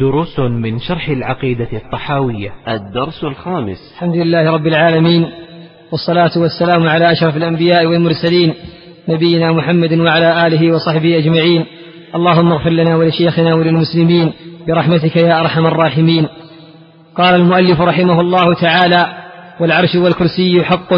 دروس من شرح العقيدة الطحاوية. الدرس الخامس. الحمد لله رب العالمين والصلاة والسلام على أشرف الأنبياء والمرسلين نبينا محمد وعلى آله وصحبه أجمعين. اللهم اغفر لنا ولشيخنا وللمسلمين برحمتك يا أرحم الراحمين. قال المؤلف رحمه الله تعالى والعرش والكرسي حق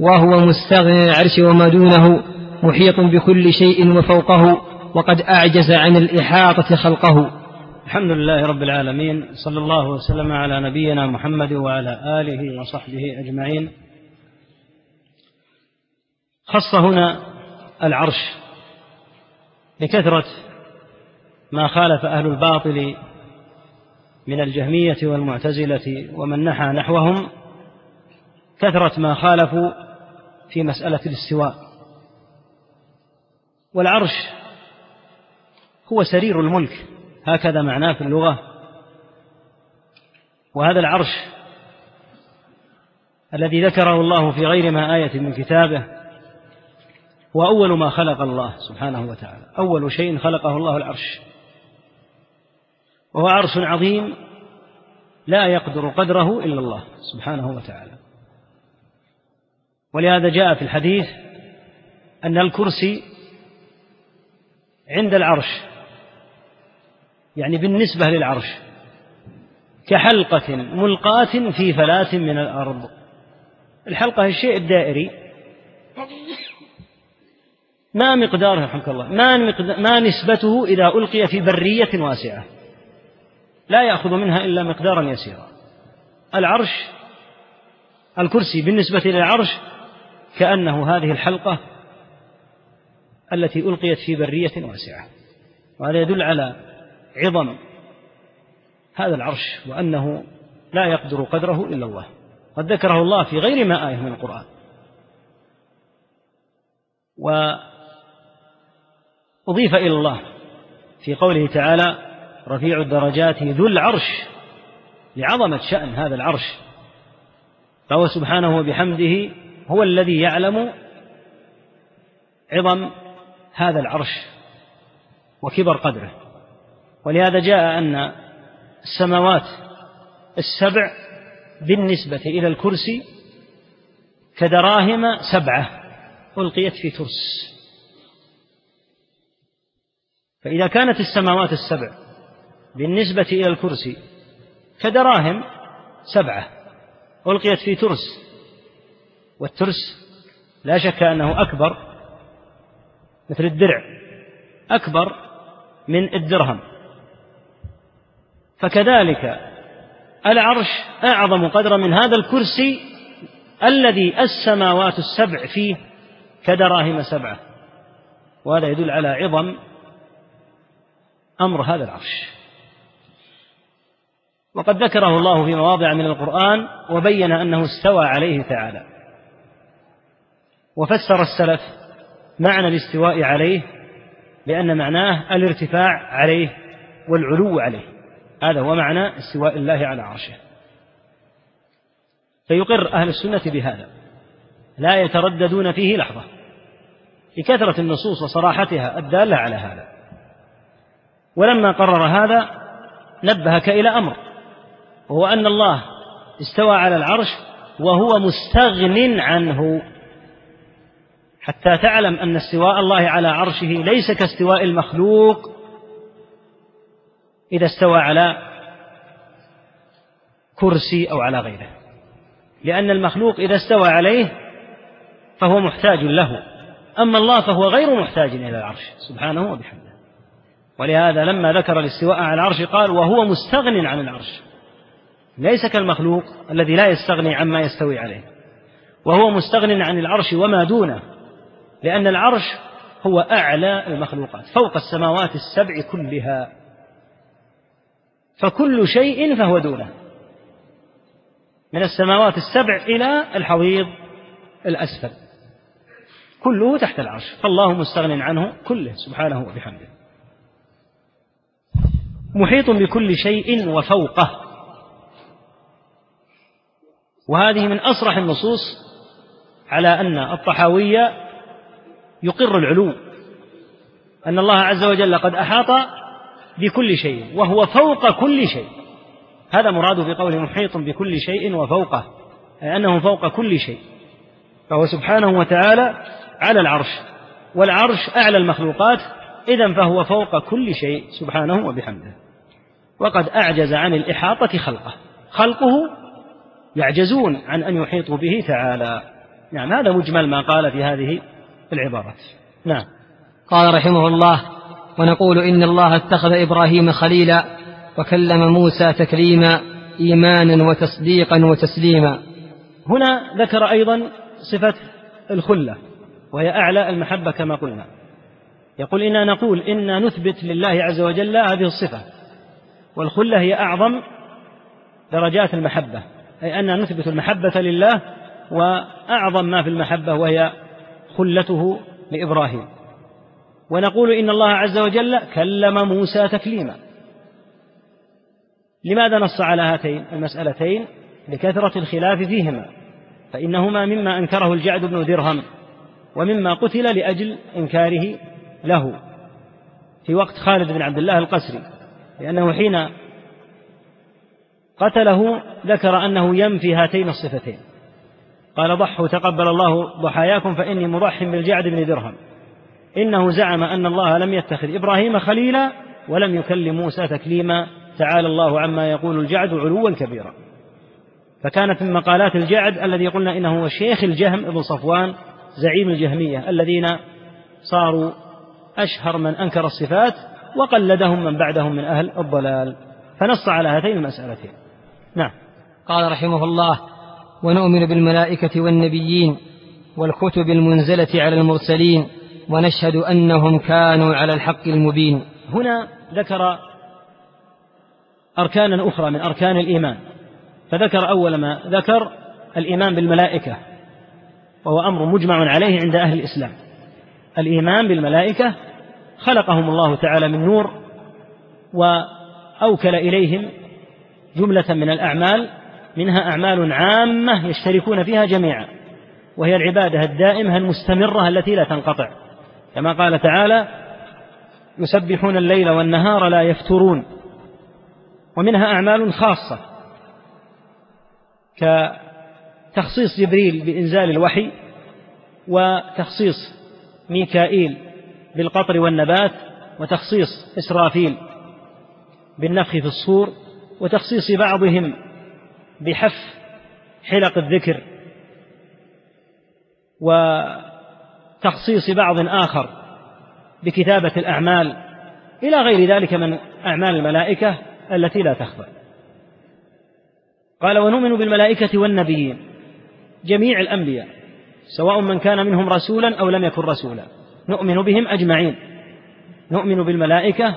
وهو مستغني العرش وما دونه محيط بكل شيء وفوقه وقد أعجز عن الإحاطة خلقه. الحمد لله رب العالمين صلى الله وسلم على نبينا محمد وعلى آله وصحبه أجمعين. خص هنا العرش لكثرة ما خالف أهل الباطل من الجهمية والمعتزلة ومن نحى نحوهم كثرة ما خالفوا في مسألة الاستواء. والعرش هو سرير الملك. هكذا معناه في اللغة. وهذا العرش الذي ذكره الله في غير ما آية من كتابه هو أول ما خلق الله سبحانه وتعالى. أول شيء خلقه الله العرش. وهو عرش عظيم لا يقدر قدره إلا الله سبحانه وتعالى. ولهذا جاء في الحديث أن الكرسي عند العرش يعني بالنسبة للعرش كحلقة ملقاة في فلاة من الأرض. الحلقة الشيء الدائري. ما مقداره رحمك الله ما, ما نسبته إذا ألقي في برية واسعة. لا يأخذ منها إلا مقدارا يسيرا. العرش الكرسي بالنسبة للعرش كأنه هذه الحلقة التي ألقيت في برية واسعة. وهذا يدل على عظم هذا العرش وأنه لا يقدر قدره إلا الله. قد ذكره الله في غير ما آية من القرآن. وأضيف إلى الله في قوله تعالى رفيع الدرجات ذو العرش. لعظمة شأن هذا العرش. فهو سبحانه وبحمده هو الذي يعلم عظم هذا العرش وكبر قدره. ولهذا جاء أن السماوات السبع بالنسبة إلى الكرسي كدراهم سبعة ألقيت في ترس. فإذا كانت السماوات السبع بالنسبة إلى الكرسي كدراهم سبعة ألقيت في ترس. والترس لا شك أنه أكبر مثل الدرع أكبر من الدرهم. فكذلك العرش أعظم قدرا من هذا الكرسي الذي السماوات السبع فيه كدراهم سبعة. وهذا يدل على عظم أمر هذا العرش. وقد ذكره الله في مواضع من القرآن وبين أنه استوى عليه تعالى. وفسر السلف معنى الاستواء عليه لأن معناه الارتفاع عليه والعلو عليه. هذا هو معنى استواء الله على عرشه. فيقر أهل السنة بهذا. لا يترددون فيه لحظة. لكثرة النصوص وصراحتها الدالة على هذا. ولما قرر هذا نبهك إلى أمر. وهو أن الله استوى على العرش وهو مستغن عنه. حتى تعلم أن استواء الله على عرشه ليس كاستواء المخلوق إذا استوى على كرسي أو على غيره. لأن المخلوق إذا استوى عليه فهو محتاج له. أما الله فهو غير محتاج إلى العرش سبحانه وبحمده. ولهذا لما ذكر الاستواء على العرش قال وهو مستغن عن العرش. ليس كالمخلوق الذي لا يستغني عما يستوي عليه. وهو مستغن عن العرش وما دونه لأن العرش هو أعلى المخلوقات فوق السماوات السبع كلها. فكل شيء فهو دونه. من السماوات السبع إلى الحويض الأسفل. كله تحت العرش. فالله مستغن عنه كله سبحانه وبحمده. محيط بكل شيء وفوقه. وهذه من أصرح النصوص على أن الطحاوية يقر العلو. أن الله عز وجل قد أحاط بكل شيء وهو فوق كل شيء. هذا مراده بقوله محيط بكل شيء وفوقه أي أنه فوق كل شيء. فهو سبحانه وتعالى على العرش والعرش أعلى المخلوقات إذا فهو فوق كل شيء سبحانه وبحمده. وقد أعجز عن الإحاطة خلقه. خلقه يعجزون عن أن يحيطوا به تعالى. نعم هذا مجمل ما قال في هذه العبارات. نعم. قال رحمه الله ونقول إن الله اتخذ إبراهيم خليلا وكلم موسى تكليما إيمانا وتصديقا وتسليما. هنا ذكر أيضا صفة الخلة وهي أعلى المحبة كما قلنا. يقول إنا نقول إنا نثبت لله عز وجل هذه الصفة والخلة هي أعظم درجات المحبة أي أننا نثبت المحبة لله وأعظم ما في المحبة وهي خلته لإبراهيم. ونقول إن الله عز وجل كلم موسى تكليما. لماذا نص على هاتين المسألتين؟ لكثرة الخلاف فيهما. فإنهما مما أنكره الجعد بن درهم ومما قتل لأجل إنكاره له في وقت خالد بن عبد الله القسري لأنه حين قتله ذكر أنه ينفي هاتين الصفتين. قال ضحوا تقبل الله ضحاياكم فإني مضح بالجعد بن درهم. إنه زعم أن الله لم يتخذ إبراهيم خليلا ولم يكلم موسى تكليما. تعالى الله عما يقول الجعد علوا كبيرا. فكانت من مقالات الجعد الذي قلنا إنه هو شيخ الجهم بن صفوان زعيم الجهمية الذين صاروا أشهر من أنكر الصفات وقلدهم من بعدهم من أهل الضلال. فنص على هاتين المسألتين. نعم. قال رحمه الله ونؤمن بالملائكة والنبيين والكتب المنزلة على المرسلين ونشهد أنهم كانوا على الحق المبين. هنا ذكر أركانا أخرى من أركان الإيمان. فذكر أول ما ذكر الإيمان بالملائكة وهو أمر مجمع عليه عند أهل الإسلام. الإيمان بالملائكة خلقهم الله تعالى من نور وأوكل إليهم جملة من الأعمال منها أعمال عامة يشتركون فيها جميعا وهي العبادة الدائمة المستمرة التي لا تنقطع. كما قال تعالى يسبحون الليل والنهار لا يفترون. ومنها أعمال خاصة كتخصيص جبريل بإنزال الوحي وتخصيص ميكائيل بالقطر والنبات وتخصيص إسرافيل بالنفخ في الصور وتخصيص بعضهم بحف حلق الذكر وتخصيص بعض آخر بكتابة الأعمال إلى غير ذلك من أعمال الملائكة التي لا تخفى. قال ونؤمن بالملائكة والنبيين جميع الأنبياء سواء من كان منهم رسولا أو لم يكن رسولا. نؤمن بهم أجمعين نؤمن بالملائكة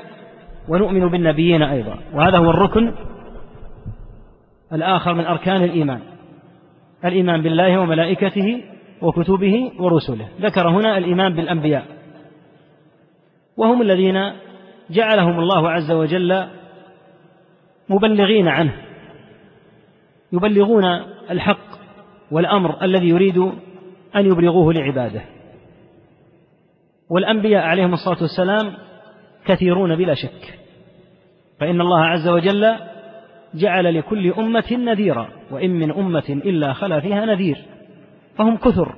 ونؤمن بالنبيين أيضا. وهذا هو الركن الآخر من أركان الإيمان الإيمان بالله وملائكته وكتبه ورسله. ذكر هنا الإيمان بالأنبياء. وهم الذين جعلهم الله عز وجل مبلغين عنه. يبلغون الحق والأمر الذي يريد أن يبلغوه لعباده. والأنبياء عليهم الصلاة والسلام كثيرون بلا شك. فإن الله عز وجل جعل لكل أمة نذيرا وإن من أمة إلا خلا فيها نذير. فهم كثر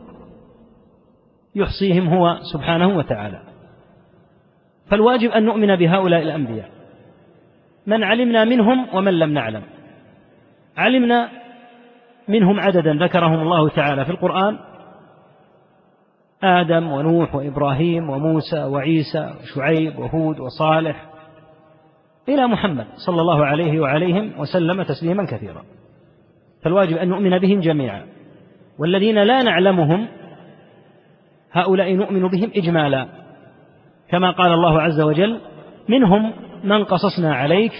يحصيهم هو سبحانه وتعالى. فالواجب أن نؤمن بهؤلاء الأنبياء. من علمنا منهم ومن لم نعلم. علمنا منهم عددا ذكرهم الله تعالى في القرآن. آدم ونوح وإبراهيم وموسى وعيسى وشعيب وهود وصالح إلى محمد صلى الله عليه وعليهم وسلم تسليما كثيرا. فالواجب أن نؤمن بهم جميعا. والذين لا نعلمهم هؤلاء نؤمن بهم إجمالا. كما قال الله عز وجل منهم من قصصنا عليك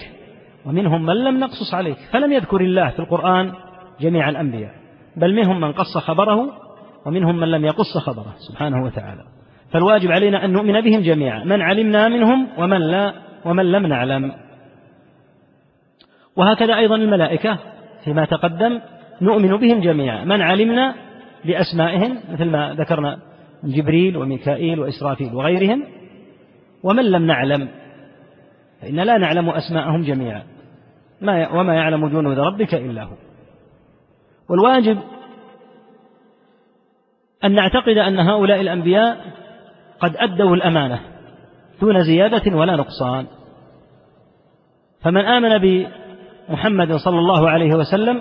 ومنهم من لم نقصص عليك. فلم يذكر الله في القرآن جميع الأنبياء بل منهم من قص خبره ومنهم من لم يقص خبره سبحانه وتعالى. فالواجب علينا أن نؤمن بهم جميعا من علمنا منهم ومن لا ومن لم نعلم. وهكذا أيضا الملائكة فيما تقدم نؤمن بهم جميعا. من علمنا بأسمائهم مثل ما ذكرنا جبريل وميكائيل وإسرافيل وغيرهم. ومن لم نعلم فإن لا نعلم أسماءهم جميعا. ما وما يعلم جنود ربك إلا هو. والواجب أن نعتقد أن هؤلاء الأنبياء قد أدوا الأمانة دون زيادة ولا نقصان. فمن آمن بمحمد صلى الله عليه وسلم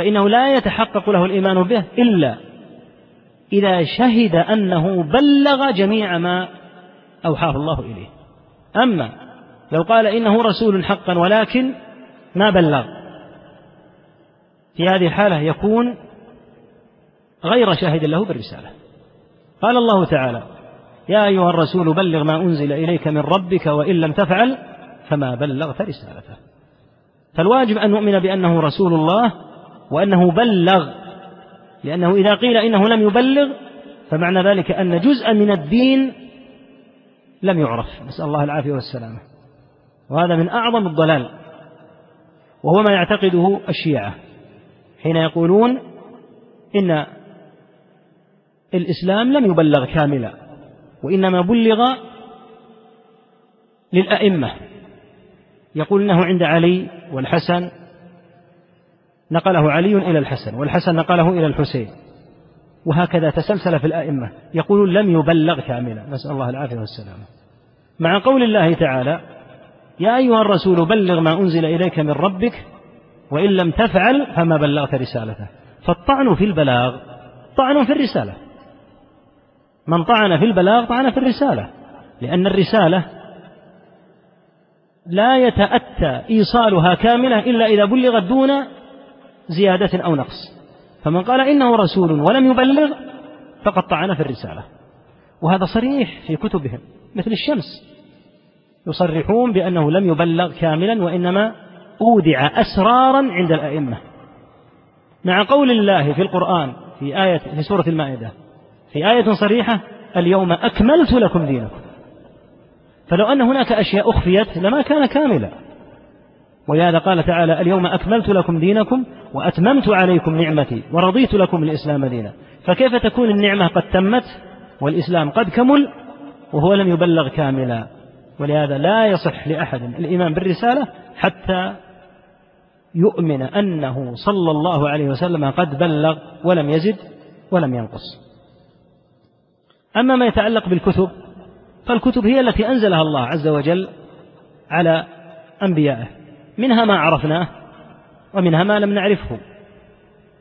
فإنه لا يتحقق له الإيمان به إلا إذا شهد أنه بلغ جميع ما أوحاه الله إليه. أما لو قال إنه رسول حقا ولكن ما بلغ في هذه الحالة يكون غير شاهد له بالرسالة. قال الله تعالى يا أيها الرسول بلغ ما أنزل إليك من ربك وإن لم تفعل فما بلغت رسالته. فالواجب أن نؤمن بأنه رسول الله وأنه بلغ لأنه إذا قيل إنه لم يبلغ فمعنى ذلك أن جزءا من الدين لم يعرف. نسأل الله العافية والسلامة. وهذا من أعظم الضلال وهو ما يعتقده الشيعة حين يقولون إن الإسلام لم يبلغ كاملا وإنما بلغ للأئمة. يقول إنه عند علي والحسن نقله علي إلى الحسن والحسن نقله إلى الحسين. وهكذا تسلسل في الأئمة. يقولون لم يبلغ كاملا نسأل الله العافية والسلامة. مع قول الله تعالى يا أيها الرسول بلغ ما أنزل إليك من ربك وإن لم تفعل فما بلغت رسالته. فالطعن في البلاغ طعن في الرسالة. من طعن في البلاغ طعن في الرسالة. لأن الرسالة لا يتأتى إيصالها كاملة إلا إذا بلغت دون زيادة أو نقص. فمن قال إنه رسول ولم يبلغ فقد طعن في الرسالة. وهذا صريح في كتبهم مثل الشمس. يصرحون بأنه لم يبلغ كاملا وإنما أودع أسرارا عند الأئمة. مع قول الله في القرآن في آية في سورة المائدة في آية صريحة اليوم أكملت لكم دينكم. فلو أن هناك أشياء أخفيت لما كان كاملا. ولهذا قال تعالى اليوم أكملت لكم دينكم وأتممت عليكم نعمتي ورضيت لكم الإسلام دينا. فكيف تكون النعمة قد تمت والإسلام قد كمل وهو لم يبلغ كاملا؟ ولهذا لا يصح لأحد الإيمان بالرسالة حتى يؤمن أنه صلى الله عليه وسلم قد بلغ ولم يزد ولم ينقص. أما ما يتعلق بالكتب فالكتب هي التي أنزلها الله عز وجل على أنبيائه. منها ما عرفناه ومنها ما لم نعرفه.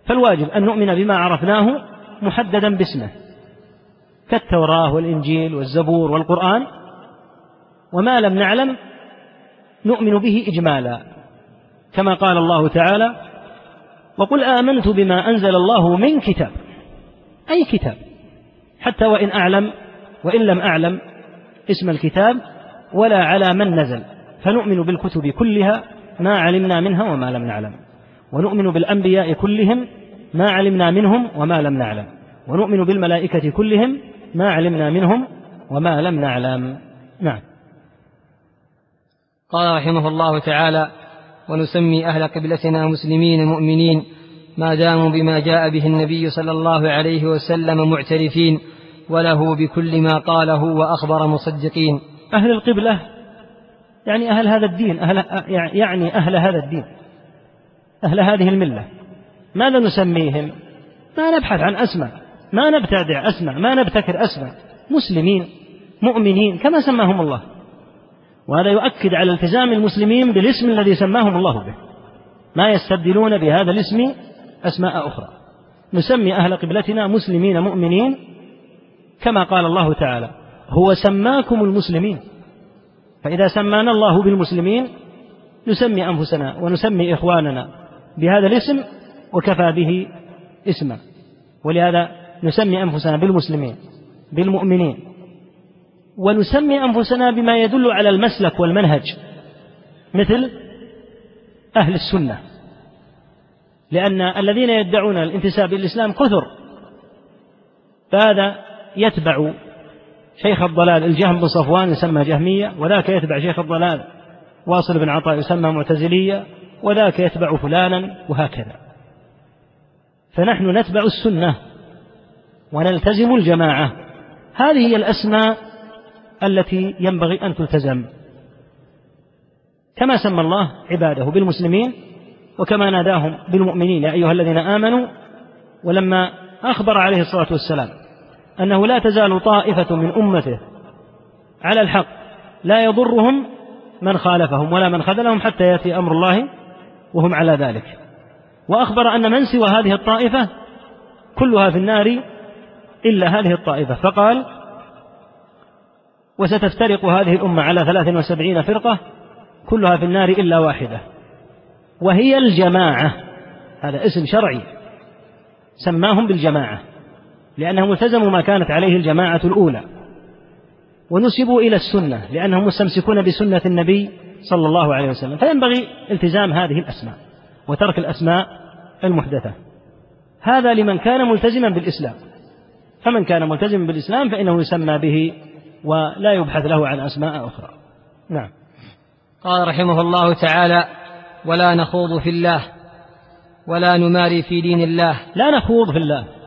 فالواجب أن نؤمن بما عرفناه محددا باسمه كالتوراة والإنجيل والزبور والقرآن وما لم نعلم نؤمن به إجمالا كما قال الله تعالى وقل آمنت بما أنزل الله من كتاب أي كتاب حتى وإن أعلم وإن لم أعلم اسم الكتاب ولا على من نزل. فنؤمن بالكتب كلها ما علمنا منها وما لم نعلم. ونؤمن بالأنبياء كلهم ما علمنا منهم وما لم نعلم. ونؤمن بالملائكة كلهم ما علمنا منهم وما لم نعلم. نعم. قال رحمه الله تعالى ونسمي أهل قبلتنا مسلمين مؤمنين ما داموا بما جاء به النبي صلى الله عليه وسلم معترفين وله بكل ما قاله وأخبر مصدقين. أهل القبلة يعني أهل هذا الدين أهل يعني أهل هذا الدين أهل هذه الملة. ماذا نسميهم؟ ما نبحث عن أسماء ما نبتدع أسماء ما نبتكر أسماء. مسلمين مؤمنين كما سماهم الله. وهذا يؤكد على التزام المسلمين بالاسم الذي سماهم الله به. ما يستبدلون بهذا الاسم أسماء أخرى. نسمي أهل قبلتنا مسلمين مؤمنين كما قال الله تعالى هو سماكم المسلمين. فإذا سمانا الله بالمسلمين نسمي أنفسنا ونسمي إخواننا بهذا الاسم وكفى به اسما. ولهذا نسمي أنفسنا بالمسلمين بالمؤمنين. ونسمي أنفسنا بما يدل على المسلك والمنهج مثل أهل السنة. لأن الذين يدعون الانتساب إلى الإسلام كثر فهذا يتبع شيخ الضلال الجهم بن صفوان يسمى جهمية وذاك يتبع شيخ الضلال. واصل بن عطاء يسمى معتزلية وذاك يتبع فلانا وهكذا. فنحن نتبع السنة ونلتزم الجماعة. هذه هي الأسماء التي ينبغي أن تلتزم. كما سمى الله عباده بالمسلمين وكما ناداهم بالمؤمنين يا أيها الذين آمنوا. ولما أخبر عليه الصلاة والسلام أنه لا تزال طائفة من أمته على الحق لا يضرهم من خالفهم ولا من خذلهم حتى يأتي أمر الله وهم على ذلك. وأخبر أن من سوى هذه الطائفة كلها في النار إلا هذه الطائفة فقال وستفترق هذه الأمة على ثلاث وسبعين فرقة كلها في النار إلا واحدة وهي الجماعة. هذا اسم شرعي سماهم بالجماعة. لأنهم التزموا ما كانت عليه الجماعة الأولى. ونسبوا إلى السنة لأنهم مستمسكون بسنة النبي صلى الله عليه وسلم. فينبغي التزام هذه الأسماء وترك الأسماء المحدثة. هذا لمن كان ملتزما بالإسلام. فمن كان ملتزما بالإسلام فإنه يسمى به ولا يبحث له عن أسماء أخرى. نعم. قال رحمه الله تعالى ولا نخوض في الله ولا نماري في دين الله. لا نخوض في الله.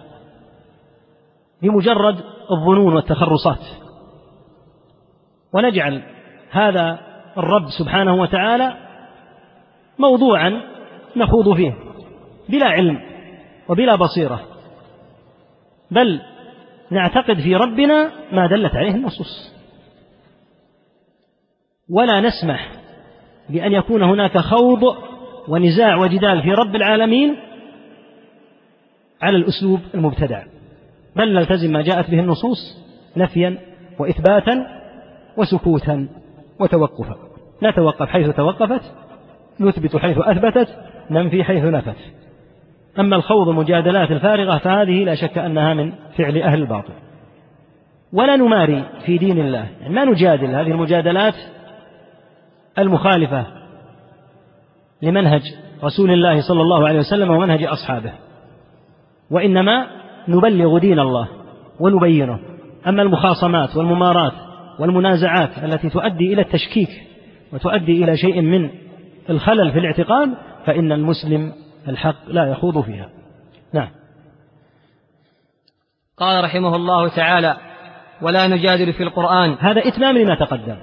بمجرد الظنون والتخرصات. ونجعل هذا الرب سبحانه وتعالى موضوعا نخوض فيه بلا علم وبلا بصيرة. بل نعتقد في ربنا ما دلت عليه النصوص. ولا نسمح بأن يكون هناك خوض ونزاع وجدال في رب العالمين على الأسلوب المبتدع. بل نلتزم ما جاءت به النصوص نفيا وإثباتا وسكوتا وتوقفا. نتوقف حيث توقفت نثبت حيث أثبتت ننفي حيث نفت. أما الخوض المجادلات الفارغة فهذه لا شك أنها من فعل أهل الباطل. ولا نماري في دين الله يعني ما نجادل هذه المجادلات المخالفة لمنهج رسول الله صلى الله عليه وسلم ومنهج أصحابه. وإنما نبلغ دين الله ونبينه. أما المخاصمات والممارات والمنازعات التي تؤدي إلى التشكيك وتؤدي إلى شيء من الخلل في الاعتقاد فإن المسلم الحق لا يخوض فيها. نعم. قال رحمه الله تعالى ولا نجادل في القرآن. هذا إتمام لما تقدم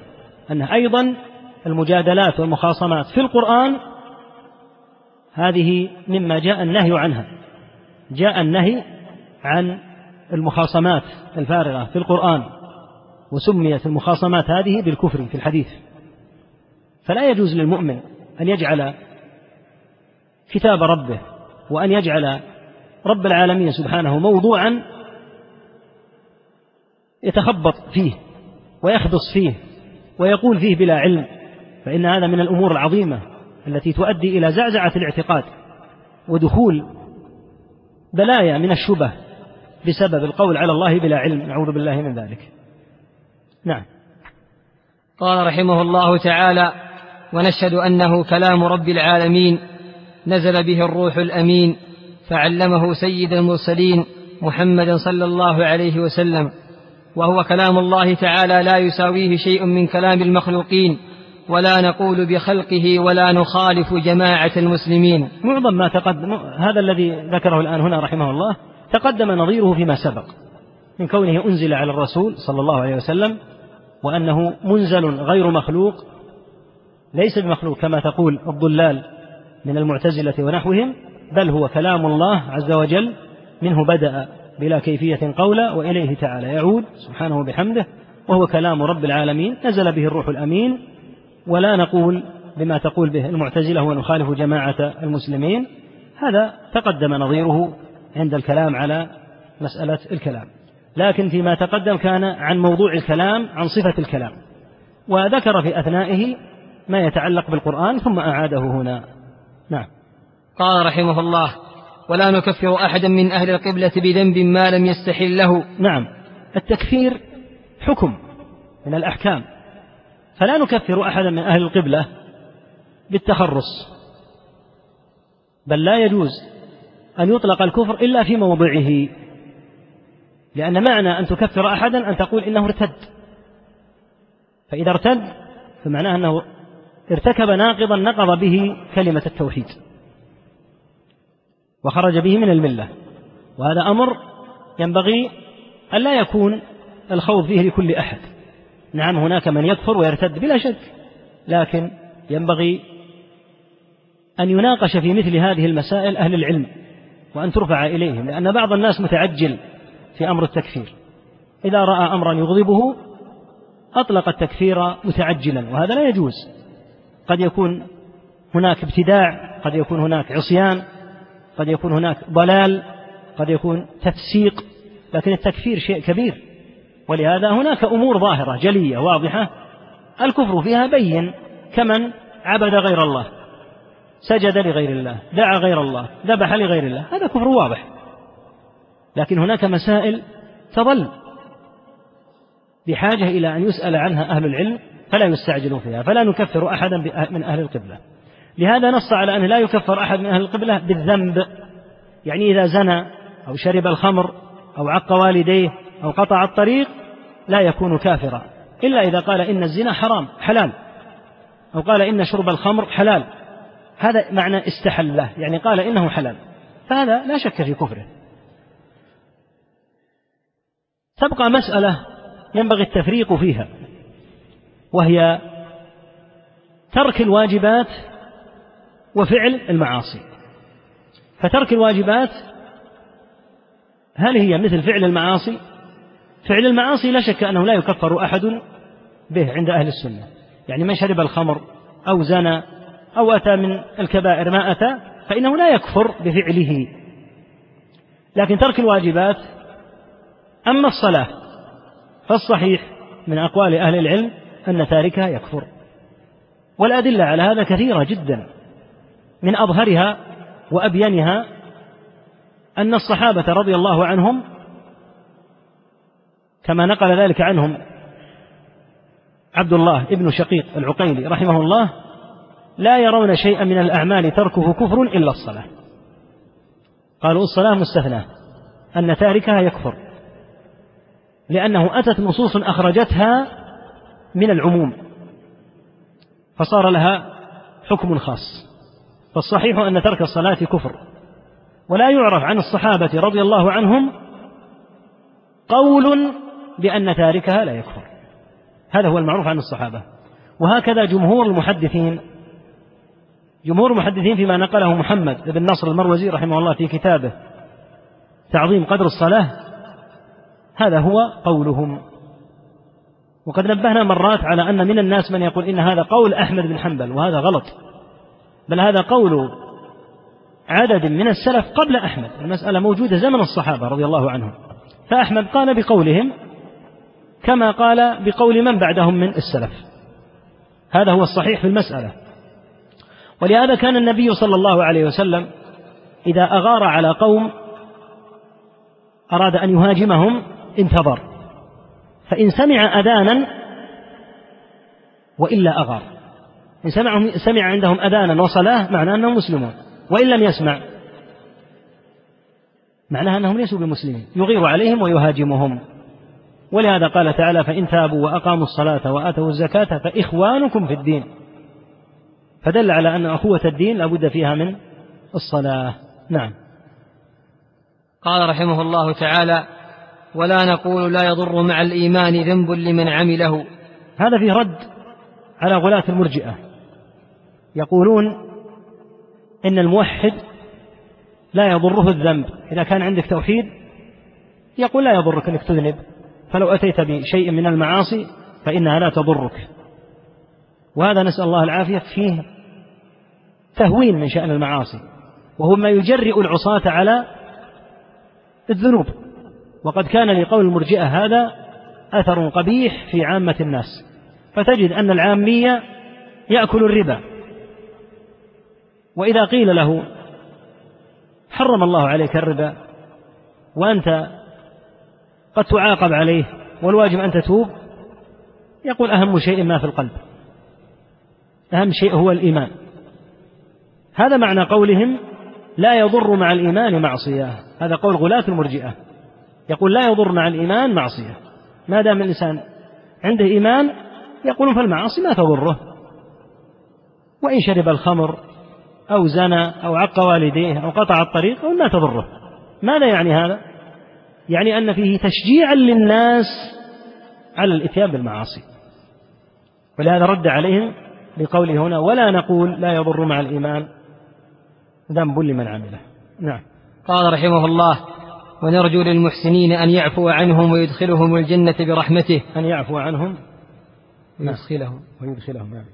أن أيضا المجادلات والمخاصمات في القرآن هذه مما جاء النهي عنها. جاء النهي عن المخاصمات الفارغة في القرآن وسميت المخاصمات هذه بالكفر في الحديث. فلا يجوز للمؤمن أن يجعل كتاب ربه وأن يجعل رب العالمين سبحانه موضوعا يتخبط فيه ويخبص فيه ويقول فيه بلا علم. فإن هذا من الأمور العظيمة التي تؤدي إلى زعزعة الاعتقاد ودخول بلايا من الشبه بسبب القول على الله بلا علم. نعوذ بالله من ذلك. نعم. قال رحمه الله تعالى ونشهد أنه كلام رب العالمين نزل به الروح الأمين فعلمه سيد المرسلين محمد صلى الله عليه وسلم. وهو كلام الله تعالى لا يساويه شيء من كلام المخلوقين ولا نقول بخلقه ولا نخالف جماعة المسلمين. معظم ما تقدم هذا الذي ذكره الآن هنا رحمه الله تقدم نظيره فيما سبق من كونه أنزل على الرسول صلى الله عليه وسلم وأنه منزل غير مخلوق ليس بمخلوق كما تقول الضلال من المعتزلة ونحوهم بل هو كلام الله عز وجل منه بدأ بلا كيفية قولا وإليه تعالى يعود سبحانه بحمده وهو كلام رب العالمين نزل به الروح الأمين ولا نقول بما تقول به المعتزلة ونخالف جماعة المسلمين هذا تقدم نظيره عند الكلام على مسألة الكلام. لكن فيما تقدم كان عن موضوع الكلام عن صفة الكلام. وذكر في أثنائه ما يتعلق بالقرآن ثم أعاده هنا. نعم. قال رحمه الله ولا نكفر أحدا من أهل القبلة بذنب ما لم يستحل له. نعم. التكفير حكم من الأحكام. فلا نكفر أحدا من أهل القبلة بالتخرص. بل لا يجوز أن يطلق الكفر إلا في موضعه. لأن معنى أن تكفر أحدا أن تقول إنه ارتد. فإذا ارتد فمعناه أنه ارتكب ناقضا نقض به كلمة التوحيد. وخرج به من الملة. وهذا أمر ينبغي أن لا يكون الخوض فيه لكل أحد. نعم هناك من يكفر ويرتد بلا شك. لكن ينبغي أن يناقش في مثل هذه المسائل أهل العلم. وأن ترفع إليهم لأن بعض الناس متعجل في أمر التكفير. إذا رأى أمرا يغضبه أطلق التكفير متعجلا وهذا لا يجوز. قد يكون هناك ابتداع قد يكون هناك عصيان قد يكون هناك ضلال قد يكون تفسيق لكن التكفير شيء كبير. ولهذا هناك أمور ظاهرة جلية واضحة الكفر فيها بين كمن عبد غير الله. سجد لغير الله دعا غير الله ذبح لغير الله هذا كفر واضح. لكن هناك مسائل تظل بحاجة إلى أن يسأل عنها أهل العلم فلا يستعجلون فيها فلا نكفر أحدا من أهل القبلة. لهذا نص على أنه لا يكفر أحد من أهل القبلة بالذنب. يعني إذا زنى أو شرب الخمر أو عق والديه أو قطع الطريق لا يكون كافرا. إلا إذا قال إن الزنا حرام حلال. أو قال إن شرب الخمر حلال. هذا معنى استحلة يعني قال إنه حلال. فهذا لا شك في كفره. تبقى مسألة ينبغي التفريق فيها وهي ترك الواجبات وفعل المعاصي. فترك الواجبات هل هي مثل فعل المعاصي؟ فعل المعاصي لا شك أنه لا يكفر أحد به عند أهل السنة. يعني من شرب الخمر أو زنى أو أتى من الكبائر. ما أتى فإنه لا يكفر بفعله. لكن ترك الواجبات أما الصلاة فالصحيح من أقوال أهل العلم أن تاركها يكفر. والأدلة على هذا كثيرة جدا. من أظهرها وأبينها أن الصحابة رضي الله عنهم كما نقل ذلك عنهم عبد الله ابن شقيق العقيلي رحمه الله لا يرون شيئا من الأعمال تركه كفر إلا الصلاة. قالوا الصلاة مستثناة أن تاركها يكفر لأنه أتت نصوص أخرجتها من العموم فصار لها حكم خاص. فالصحيح أن ترك الصلاة كفر. ولا يعرف عن الصحابة رضي الله عنهم قول بأن تاركها لا يكفر. هذا هو المعروف عن الصحابة. وهكذا جمهور المحدثين جمهور المحدثين فيما نقله محمد بن نصر المروزي رحمه الله في كتابه تعظيم قدر الصلاة هذا هو قولهم. وقد نبهنا مرات على أن من الناس من يقول إن هذا قول أحمد بن حنبل وهذا غلط. بل هذا قول عدد من السلف قبل أحمد. المسألة موجودة زمن الصحابة رضي الله عنهم. فأحمد قال بقولهم كما قال بقول من بعدهم من السلف. هذا هو الصحيح في المسألة. ولهذا كان النبي صلى الله عليه وسلم إذا أغار على قوم أراد أن يهاجمهم انتظر. فإن سمع أذانا وإلا أغار. إن سمع, سمع عندهم أذانا وصلاة معناه أنهم مسلمون. وإن لم يسمع معناها أنهم ليسوا بمسلمين. يغير عليهم ويهاجمهم. ولهذا قال تعالى فإن تابوا وأقاموا الصلاة وآتوا الزكاة فإخوانكم في الدين. فدل على أن أخوة الدين لابد فيها من الصلاة. نعم. قال رحمه الله تعالى ولا نقول لا يضر مع الإيمان ذنب لمن عمله. هذا فيه رد على غلاة المرجئة. يقولون إن الموحد لا يضره الذنب. إذا كان عندك توحيد يقول لا يضرك أنك تذنب. فلو أتيت بشيء من المعاصي فإنها لا تضرك. وهذا نسأل الله العافية فيه تهوين من شأن المعاصي وهو ما يجرئ العصاة على الذنوب. وقد كان لقول المرجئة هذا أثر قبيح في عامة الناس. فتجد أن العامية يأكل الربا. وإذا قيل له حرم الله عليك الربا وأنت قد تعاقب عليه والواجب أن تتوب يقول أهم شيء ما في القلب. أهم شيء هو الإيمان. هذا معنى قولهم لا يضر مع الإيمان معصية. هذا قول غلاة المرجئة. يقول لا يضر مع الإيمان معصية. ما دام الإنسان عنده إيمان يقولون فالمعاصي ما تضره. وإن شرب الخمر أو زنى أو عق والديه أو قطع الطريق أو ما تضره. ماذا يعني هذا؟ يعني أن فيه تشجيعا للناس على الإتيان بالمعاصي. ولهذا رد عليهم لقوله هنا ولا نقول لا يضر مع الإيمان. ذنب لمن عمله. نعم. قال رحمه الله ونرجو للمحسنين أن يعفو عنهم ويدخلهم الجنة برحمته. أن يعفو عنهم. ويدخلهم. ويدخلهم نعم.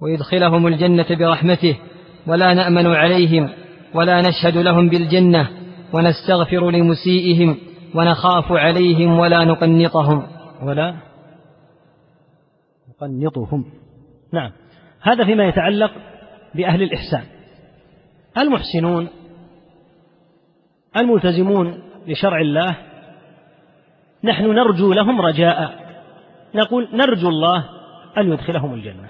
ويدخلهم الجنة برحمته. ولا نأمن عليهم ولا نشهد لهم بالجنة ونستغفر لمسيئهم ونخاف عليهم ولا نقنطهم. ولا نقنطهم. نعم. هذا فيما يتعلق بأهل الإحسان. المحسنون الملتزمون لشرع الله نحن نرجو لهم رجاء. نقول نرجو الله أن يدخلهم الجنة.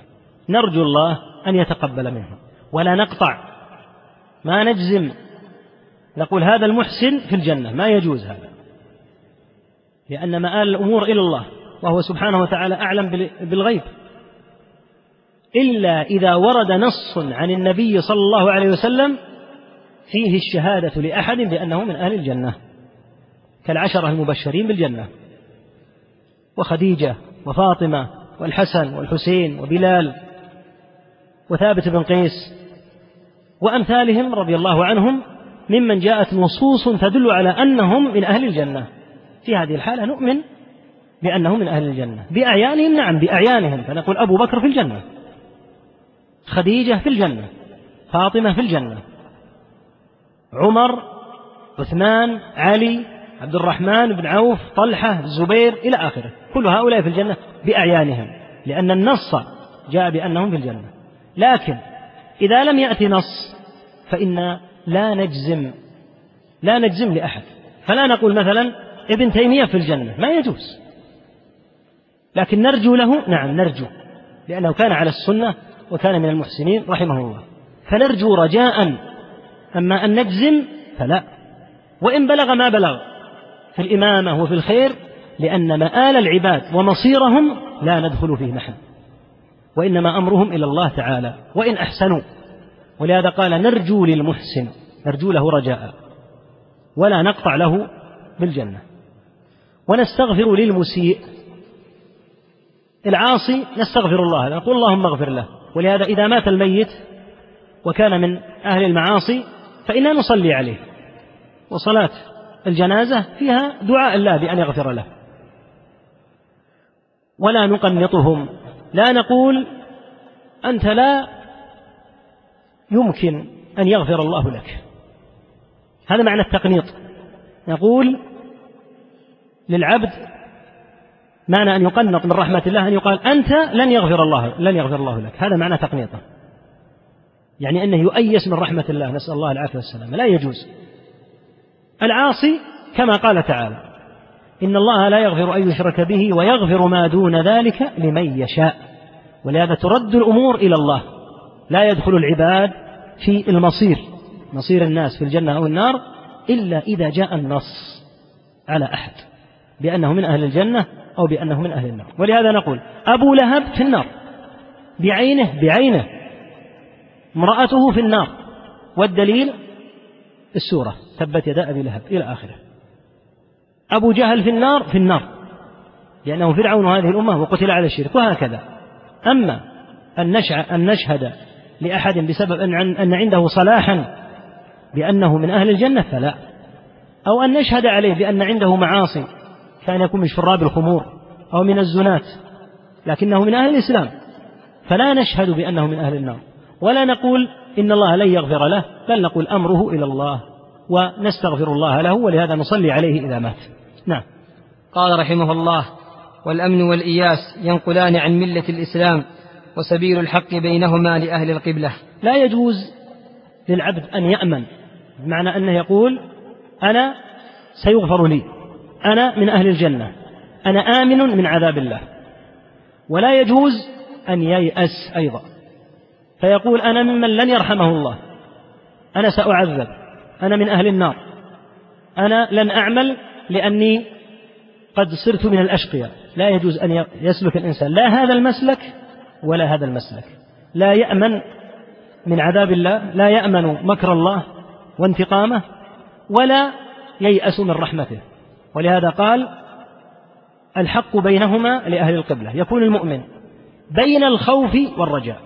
نرجو الله أن يتقبل منهم. ولا نقطع. ما نجزم. نقول هذا المحسن في الجنة. ما يجوز هذا. لأن مآل الأمور إلى الله. وهو سبحانه وتعالى أعلم بالغيب. إلا إذا ورد نص عن النبي صلى الله عليه وسلم فيه الشهادة لأحد بأنه من أهل الجنة كالعشرة المبشرين بالجنة وخديجة وفاطمة والحسن والحسين وبلال وثابت بن قيس وأمثالهم رضي الله عنهم ممن جاءت نصوص تدل على أنهم من أهل الجنة. في هذه الحالة نؤمن بأنهم من أهل الجنة بأعيانهم نعم بأعيانهم فنقول أبو بكر في الجنة. خديجة في الجنة فاطمة في الجنة عمر عثمان علي عبد الرحمن بن عوف طلحة الزبير إلى آخره كل هؤلاء في الجنة بأعيانهم لأن النص جاء بأنهم في الجنة. لكن إذا لم يأتي نص فإن لا نجزم لا نجزم لأحد. فلا نقول مثلا ابن تيمية في الجنة ما يجوز. لكن نرجو له نعم نرجو لأنه كان على السنة وكان من المحسنين رحمه الله. فنرجو رجاء أما أن نجزم فلا. وإن بلغ ما بلغ. في الإمامة وفي الخير لأن مآل العباد ومصيرهم لا ندخل فيه نحن وإنما أمرهم إلى الله تعالى. وإن أحسنوا. ولهذا قال نرجو للمحسن. نرجو له رجاء. ولا نقطع له بالجنة. ونستغفر للمسيء. العاصي نستغفر الله نقول اللهم اغفر له. ولهذا إذا مات الميت وكان من أهل المعاصي فإنا نصلي عليه. وصلاة الجنازة فيها دعاء الله بأن يغفر له. ولا نقنطهم. لا نقول أنت لا يمكن أن يغفر الله لك. هذا معنى التقنيط. نقول للعبد معنى أن يقنط من رحمة الله أن يقال أنت لن يغفر الله لن يغفر الله لك. هذا معنى تقنيطه يعني أنه يؤيس من رحمة الله. نسأل الله العافية والسلامة لا يجوز. العاصي كما قال تعالى إن الله لا يغفر أن يشرك به ويغفر ما دون ذلك لمن يشاء. ولهذا ترد الأمور إلى الله. لا يدخل العباد في المصير مصير الناس في الجنة أو النار إلا إذا جاء النص على أحد. بأنه من أهل الجنة أو بأنه من أهل النار. ولهذا نقول أبو لهب في النار بعينه بعينه. امرأته في النار. والدليل السورة تبت يدا أبي لهب إلى آخره. أبو جهل في النار في النار. لأنه فرعون هذه الأمة وقتل على الشرك وهكذا. أما أن, أن نشهد لأحد بسبب أن عنده صلاحا بأنه من أهل الجنة فلا. أو أن نشهد عليه بأن عنده معاصي. كان يكون من شراب الخمور أو من الزنات لكنه من أهل الإسلام. فلا نشهد بأنه من أهل النار. ولا نقول إن الله لن يغفر له بل نقول أمره إلى الله ونستغفر الله له ولهذا نصلي عليه إذا مات. نعم. قال رحمه الله والأمن والإياس ينقلان عن ملة الإسلام وسبيل الحق بينهما لأهل القبلة. لا يجوز للعبد أن يأمن بمعنى أنه يقول أنا سيغفر لي. أنا من أهل الجنة. أنا آمن من عذاب الله. ولا يجوز أن ييأس أيضا. فيقول أنا ممن لن يرحمه الله. أنا سأعذب. أنا من أهل النار. أنا لن أعمل لأني قد صرت من الأشقياء. لا يجوز أن يسلك الإنسان. لا هذا المسلك ولا هذا المسلك. لا يأمن من عذاب الله لا يأمن مكر الله وانتقامه ولا ييأس من رحمته. ولهذا قال الحق بينهما لأهل القبلة. يكون المؤمن بين الخوف والرجاء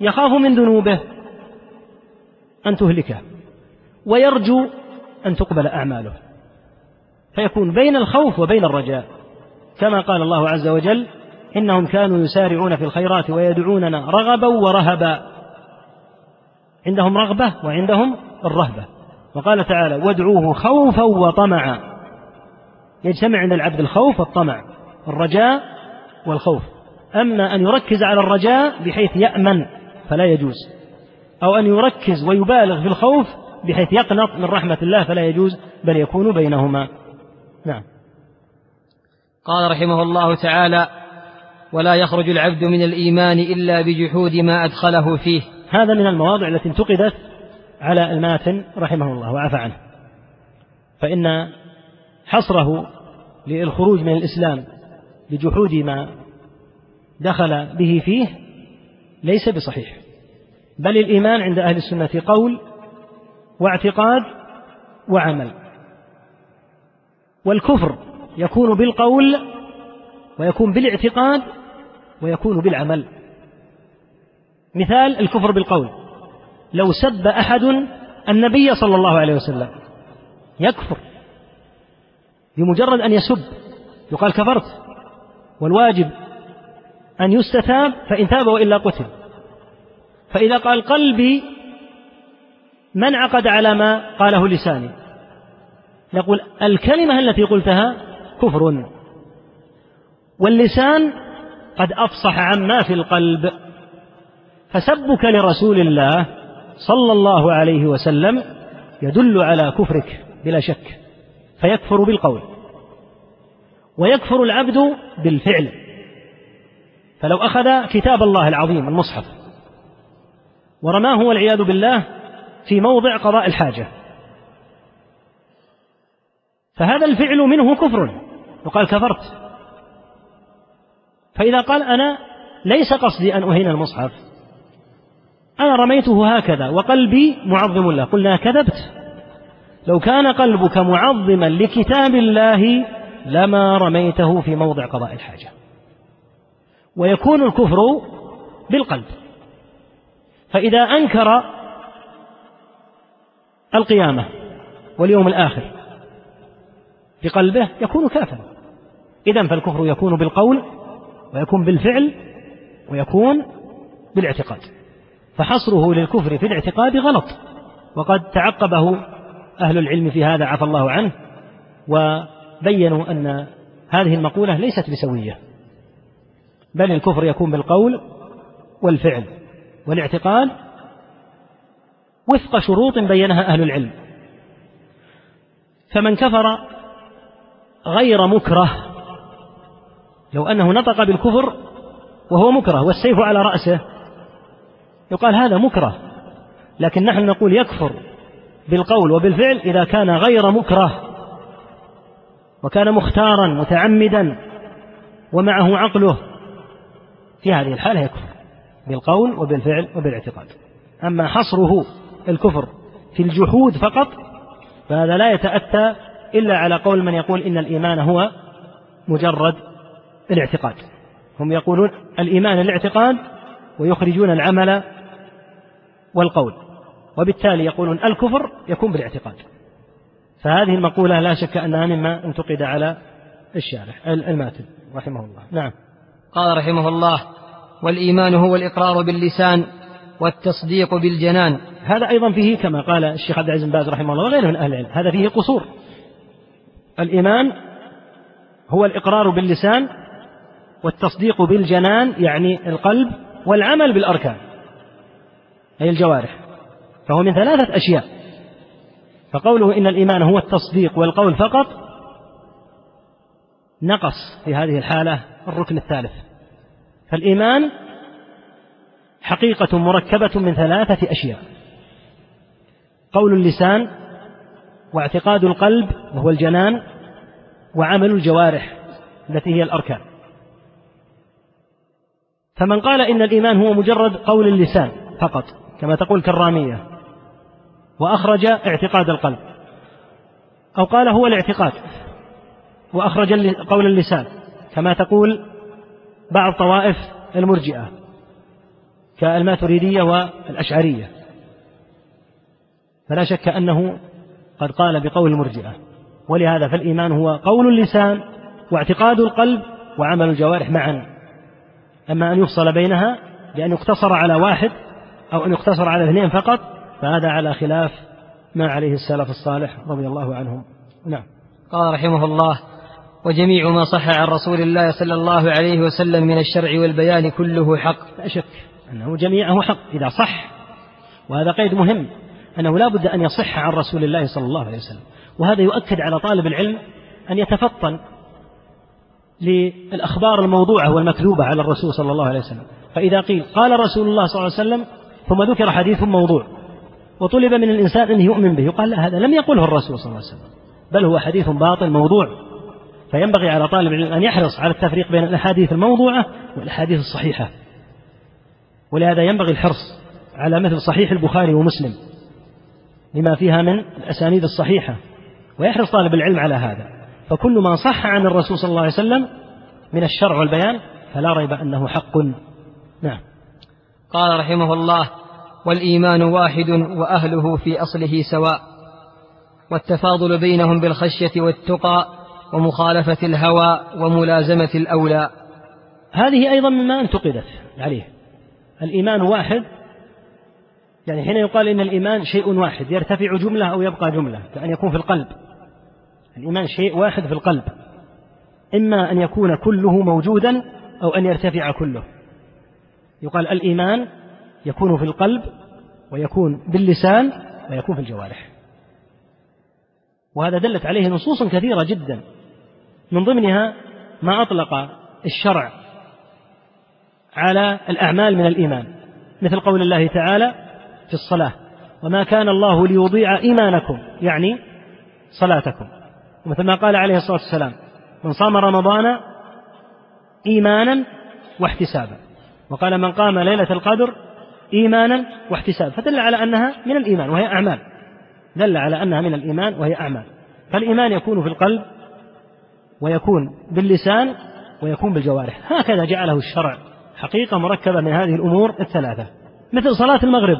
يخاف من ذنوبه أن تهلكه ويرجو أن تقبل أعماله. فيكون بين الخوف وبين الرجاء كما قال الله عز وجل إنهم كانوا يسارعون في الخيرات ويدعوننا رغبا ورهبا. عندهم رغبة وعندهم الرهبة. وقال تعالى وادعوه خوفا وطمعا. يجتمع عند العبد الخوف والطمع الرجاء والخوف. أما أن يركز على الرجاء بحيث يأمن فلا يجوز أو أن يركز ويبالغ في الخوف بحيث يقنط من رحمة الله فلا يجوز بل يكون بينهما. نعم. قال رحمه الله تعالى ولا يخرج العبد من الإيمان إلا بجحود ما أدخله فيه. هذا من المواضع التي انتقدت على الماتن رحمه الله وعفى عنه. فإن حصره للخروج من الإسلام بجحود ما دخل به فيه ليس بصحيح. بل الإيمان عند أهل السنة قول واعتقاد وعمل. والكفر يكون بالقول ويكون بالاعتقاد ويكون بالعمل. مثال الكفر بالقول. لو سب أحد النبي صلى الله عليه وسلم يكفر بمجرد أن يسب. يقال كفرت. والواجب أن يستتاب فإن تاب وإلا قتل. فإذا قال قلبي من عقد على ما قاله لساني. يقول الكلمة التي قلتها كفر. واللسان قد أفصح عما في القلب. فسبك لرسول الله صلى الله عليه وسلم يدل على كفرك بلا شك. فيكفر بالقول. ويكفر العبد بالفعل. فلو أخذ كتاب الله العظيم المصحف ورماه والعياذ بالله في موضع قضاء الحاجة. فهذا الفعل منه كفر. وقال كفرت. فإذا قال أنا ليس قصدي أن أهين المصحف. أنا رميته هكذا وقلبي معظم له. قلنا كذبت. لو كان قلبك معظما لكتاب الله لما رميته في موضع قضاء الحاجة. ويكون الكفر بالقلب. فإذا أنكر القيامة واليوم الآخر بقلبه يكون كافرا. إذا فالكفر يكون بالقول ويكون بالفعل ويكون بالاعتقاد. فحصره للكفر في الاعتقاد غلط. وقد تعقبه أهل العلم في هذا عفى الله عنه وبينوا أن هذه المقولة ليست بسوية. بل الكفر يكون بالقول والفعل والاعتقاد وفق شروط بينها أهل العلم. فمن كفر غير مكره لو أنه نطق بالكفر وهو مكره والسيف على رأسه يقال هذا مكره. لكن نحن نقول يكفر بالقول وبالفعل إذا كان غير مكره وكان مختارا متعمدا ومعه عقله في هذه الحالة يكفر بالقول وبالفعل وبالاعتقاد. أما حصره الكفر في الجحود فقط فهذا لا يتأتى إلا على قول من يقول إن الإيمان هو مجرد الاعتقاد. هم يقولون الإيمان الاعتقاد ويخرجون العمل والقول. وبالتالي يقولون الكفر يكون بالاعتقاد. فهذه المقولة لا شك أنها مما انتقد على الشارح الماتن رحمه الله. نعم. قال رحمه الله والإيمان هو الإقرار باللسان والتصديق بالجنان. هذا أيضا فيه كما قال الشيخ عبد العزيز بن باز رحمه الله وغيره من أهل العلم هذا فيه قصور. الإيمان هو الإقرار باللسان والتصديق بالجنان يعني القلب والعمل بالأركان أي الجوارح. فهو من ثلاثة أشياء. فقوله إن الإيمان هو التصديق والقول فقط نقص في هذه الحالة الركن الثالث. فالإيمان حقيقة مركبة من ثلاثة أشياء. قول اللسان واعتقاد القلب وهو الجنان وعمل الجوارح التي هي الأركان. فمن قال إن الإيمان هو مجرد قول اللسان فقط كما تقول كرامية وأخرج اعتقاد القلب. أو قال هو الاعتقاد. وأخرج قول اللسان. كما تقول بعض طوائف المرجئة. كالماتريدية والأشعرية. فلا شك أنه قد قال بقول المرجئة. ولهذا فالإيمان هو قول اللسان واعتقاد القلب وعمل الجوارح معا. أما أن يفصل بينها بأن يقتصر على واحد أو أن يقتصر على اثنين فقط فهذا على خلاف ما عليه السلف الصالح رضي الله عنهم. نعم. قال رحمه الله وجميع ما صح عن رسول الله صلى الله عليه وسلم من الشرع والبيان كله حق. لا شك أنه جميعه حق إذا صح وهذا قيد مهم أنه لا بد أن يصح عن رسول الله صلى الله عليه وسلم وهذا يؤكد على طالب العلم أن يتفطن للأخبار الموضوعة والمكذوبة على الرسول صلى الله عليه وسلم. فإذا قيل قال رسول الله صلى الله عليه وسلم ثم ذكر حديث موضوع وطلب من الإنسان أن يؤمن به. يقال لا هذا لم يقله الرسول صلى الله عليه وسلم بل هو حديث باطل موضوع. فينبغي على طالب العلم أن يحرص على التفريق بين الأحاديث الموضوعة والأحاديث الصحيحة. ولهذا ينبغي الحرص على مثل صحيح البخاري ومسلم لما فيها من الأسانيد الصحيحة ويحرص طالب العلم على هذا. فكل ما صح عن الرسول صلى الله عليه وسلم من الشرع والبيان فلا ريب أنه حق. نعم. قال رحمه الله والإيمان واحد وأهله في أصله سواء والتفاضل بينهم بالخشية والتقى ومخالفة الهوى وملازمة الأولى. هذه أيضا مما انتقدت عليه. الإيمان واحد يعني حين يقال إن الإيمان شيء واحد يرتفع جملة أو يبقى جملة كأن يكون في القلب. الإيمان شيء واحد في القلب. إما أن يكون كله موجودا أو أن يرتفع كله. يقال الإيمان يكون في القلب ويكون باللسان ويكون في الجوارح. وهذا دلت عليه نصوص كثيرة جدا. من ضمنها ما أطلق الشرع على الأعمال من الإيمان مثل قول الله تعالى في الصلاة وما كان الله ليضيع إيمانكم يعني صلاتكم. ومثل ما قال عليه الصلاة والسلام من صام رمضان إيمانا واحتسابا وقال من قام ليلة القدر إيمانا واحتسابا فدل على أنها من الإيمان وهي أعمال. دل على أنها من الإيمان وهي أعمال. فالإيمان يكون في القلب ويكون باللسان ويكون بالجوارح. هكذا جعله الشرع حقيقة مركبة من هذه الأمور الثلاثة. مثل صلاة المغرب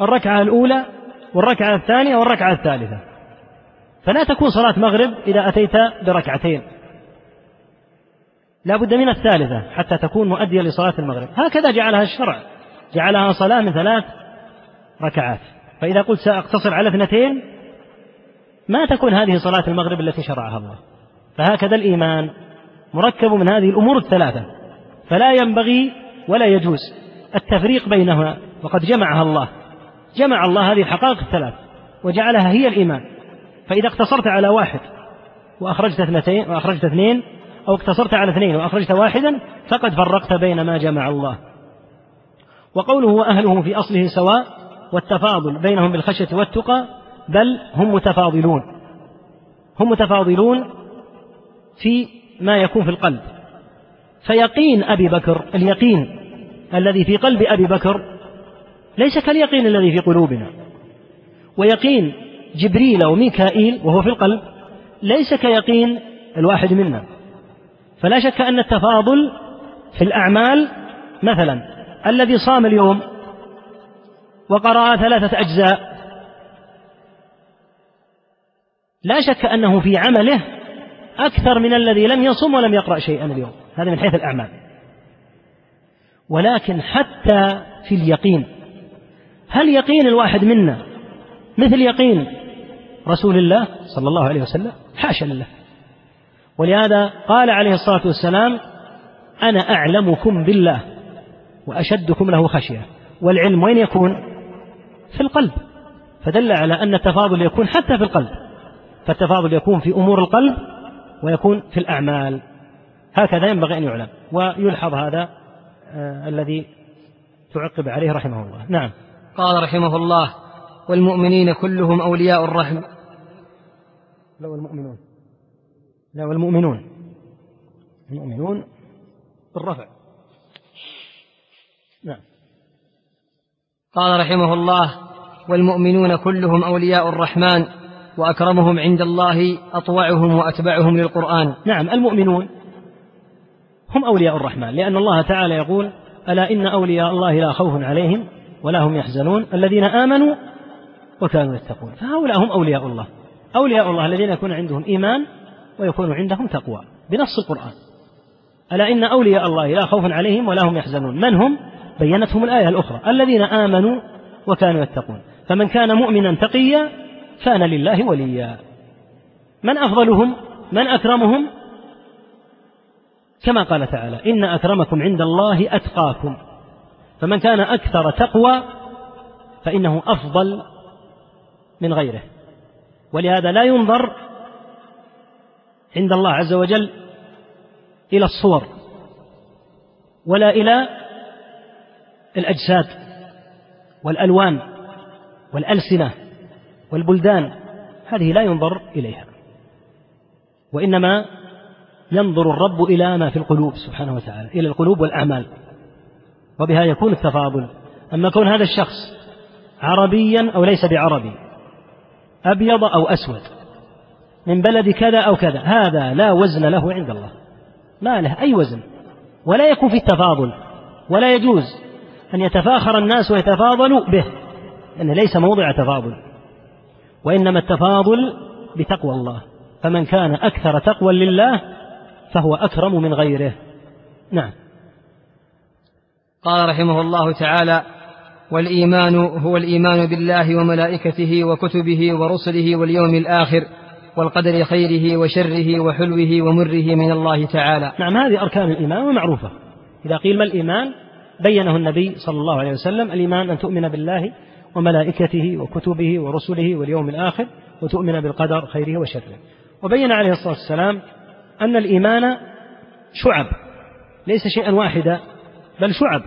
الركعة الأولى والركعة الثانية والركعة الثالثة. فلا تكون صلاة مغرب إذا أتيت بركعتين. لا بد من الثالثة حتى تكون مؤدية لصلاة المغرب. هكذا جعلها الشرع. جعلها صلاة من ثلاث ركعات. فإذا قلت سأقتصر على اثنتين ما تكون هذه صلاة المغرب التي شرعها الله. فهكذا الإيمان مركب من هذه الأمور الثلاثة. فلا ينبغي ولا يجوز التفريق بينها وقد جمعها الله. جمع الله هذه الحقائق الثلاث وجعلها هي الإيمان. فإذا اقتصرت على واحد وأخرجت اثنتين وأخرجت اثنين أو اقتصرت على اثنين وأخرجت واحدا فقد فرقت بين ما جمع الله. وقوله وأهله في أصله سواء والتفاضل بينهم بالخشية والتقى بل هم متفاضلون. هم متفاضلون في ما يكون في القلب. فيقين أبي بكر اليقين الذي في قلب أبي بكر ليس كاليقين الذي في قلوبنا. ويقين جبريل وميكائيل وهو في القلب ليس كيقين الواحد منا. فلا شك أن التفاضل في الأعمال مثلا الذي صام اليوم وقرأ ثلاثة أجزاء. لا شك أنه في عمله أكثر من الذي لم يصم ولم يقرأ شيئا اليوم. هذا من حيث الأعمال. ولكن حتى في اليقين هل يقين الواحد منا مثل يقين رسول الله صلى الله عليه وسلم؟ حاشا لله. ولهذا قال عليه الصلاة والسلام أنا أعلمكم بالله. وأشدكم له خشية. والعلم وين يكون? في القلب. فدل على أن التفاضل يكون حتى في القلب. فالتفاضل يكون في أمور القلب ويكون في الأعمال. هكذا ينبغي أن يعلم. ويلحظ هذا آه الذي تعقب عليه رحمه الله. نعم. قال رحمه الله والمؤمنين كلهم أولياء الرحمة لا والمؤمنون لا والمؤمنون المؤمنون بالرفع نعم قال رحمه الله والمؤمنون كلهم أولياء الرحمن وأكرمهم عند الله أطوعهم وأتبعهم للقرآن. نعم المؤمنون هم أولياء الرحمن لأن الله تعالى يقول ألا إن أولياء الله لا خوف عليهم ولا هم يحزنون الذين آمنوا وكانوا يتقون. فهؤلاء هم أولياء الله. أولياء الله الذين يكون عندهم إيمان ويكون عندهم تقوى بنص القرآن. ألا إن أولياء الله لا خوف عليهم ولا هم يحزنون. من هم؟ بينتهم الآية الأخرى. الذين آمنوا وكانوا يتقون. فمن كان مؤمنا تقيا كان لله وليا. من أفضلهم؟ من أكرمهم؟ كما قال تعالى إن أكرمكم عند الله أتقاكم. فمن كان أكثر تقوى فإنه أفضل من غيره. ولهذا لا ينظر عند الله عز وجل إلى الصور ولا إلى الأجساد والألوان والألسنة والبلدان هذه لا ينظر إليها. وإنما ينظر الرب إلى ما في القلوب سبحانه وتعالى إلى القلوب والأعمال. وبها يكون التفاضل. أما كون هذا الشخص عربيا أو ليس بعربي أبيض أو أسود من بلد كذا أو كذا هذا لا وزن له عند الله. ما له أي وزن؟ ولا يكون في التفاضل ولا يجوز. أن يتفاخر الناس ويتفاضلوا به لأنه ليس موضع تفاضل وإنما التفاضل بتقوى الله. فمن كان أكثر تقوى لله فهو أكرم من غيره. نعم. قال رحمه الله تعالى والإيمان هو الإيمان بالله وملائكته وكتبه ورسله واليوم الآخر والقدر خيره وشره وحلوه ومره من الله تعالى. نعم هذه أركان الإيمان ومعروفة. إذا قيل ما الإيمان بينه النبي صلى الله عليه وسلم الإيمان أن تؤمن بالله وملائكته وكتبه ورسله واليوم الآخر وتؤمن بالقدر خيره وشره. وبين عليه الصلاة والسلام أن الإيمان شعب ليس شيئا واحدا بل شعب.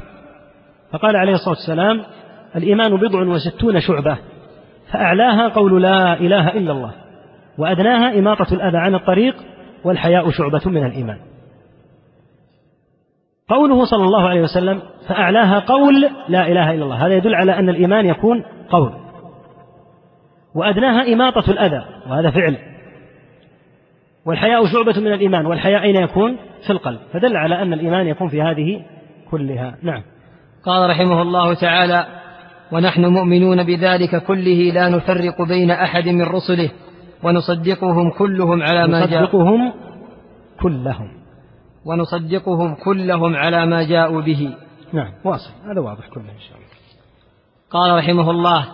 فقال عليه الصلاة والسلام الإيمان بضع وستون شعبة فأعلاها قول لا إله إلا الله وأدناها إماطة الأذى عن الطريق والحياء شعبة من الإيمان. قوله صلى الله عليه وسلم فأعلاها قول لا إله إلا الله. هذا يدل على أن الإيمان يكون قول. وأدناها إماطة الأذى وهذا فعل. والحياء شعبة من الإيمان والحياء أين يكون؟ في القلب. فدل على أن الإيمان يكون في هذه كلها. نعم. قال رحمه الله تعالى ونحن مؤمنون بذلك كله لا نفرق بين أحد من رسله ونصدقهم كلهم على ما جاء. نصدقهم كلهم. ونصدقهم كلهم على ما جاءوا به. نعم واصل. هذا واضح كله إن شاء الله. قال رحمه الله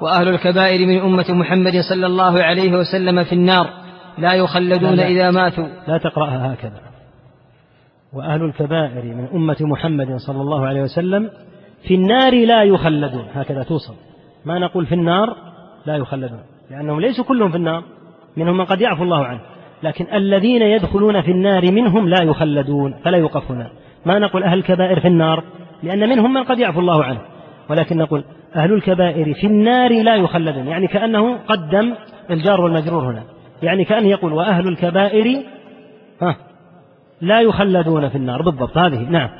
وأهل الكبائر من أمة محمد صلى الله عليه وسلم في النار لا يخلدون لا لا. إذا ماتوا. لا تقرأها هكذا. وأهل الكبائر من أمة محمد صلى الله عليه وسلم في النار لا يخلدون. هكذا توصل. ما نقول في النار لا يخلدون لأنهم ليسوا كلهم في النار منهم من قد يعفو الله عنه. لكن الذين يدخلون في النار منهم لا يخلدون فلا يوقف هنا ما نقول أهل الكبائر في النار؟ لأن منهم من قد يعفو الله عنه. ولكن نقول أهل الكبائر في النار لا يخلدون. يعني كأنه قدم الجار والمجرور هنا. يعني كأنه يقول وأهل الكبائر ها لا يخلدون في النار. بالضبط هذه نعم.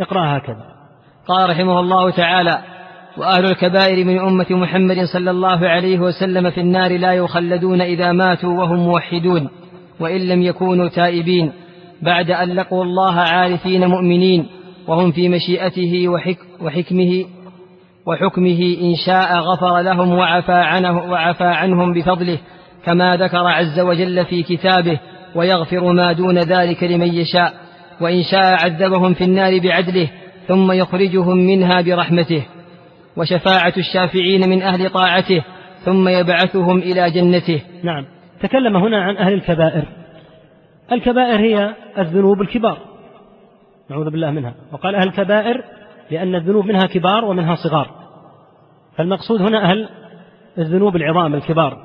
اقرأها هكذا. قال رحمه الله تعالى وأهل الكبائر من أمة محمد صلى الله عليه وسلم في النار لا يخلدون إذا ماتوا وهم موحدون. وإن لم يكونوا تائبين بعد أن لقوا الله عارفين مؤمنين وهم في مشيئته وحك وحكمه وحكمه إن شاء غفر لهم وعفى, عنه وعفى عنهم بفضله كما ذكر عز وجل في كتابه ويغفر ما دون ذلك لمن يشاء وإن شاء عذبهم في النار بعدله ثم يخرجهم منها برحمته وشفاعة الشافعين من أهل طاعته ثم يبعثهم إلى جنته. نعم. تكلم هنا عن أهل الكبائر. الكبائر هي الذنوب الكبار. نعوذ بالله منها. وقال أهل الكبائر لأن الذنوب منها كبار ومنها صغار. فالمقصود هنا أهل الذنوب العظام الكبار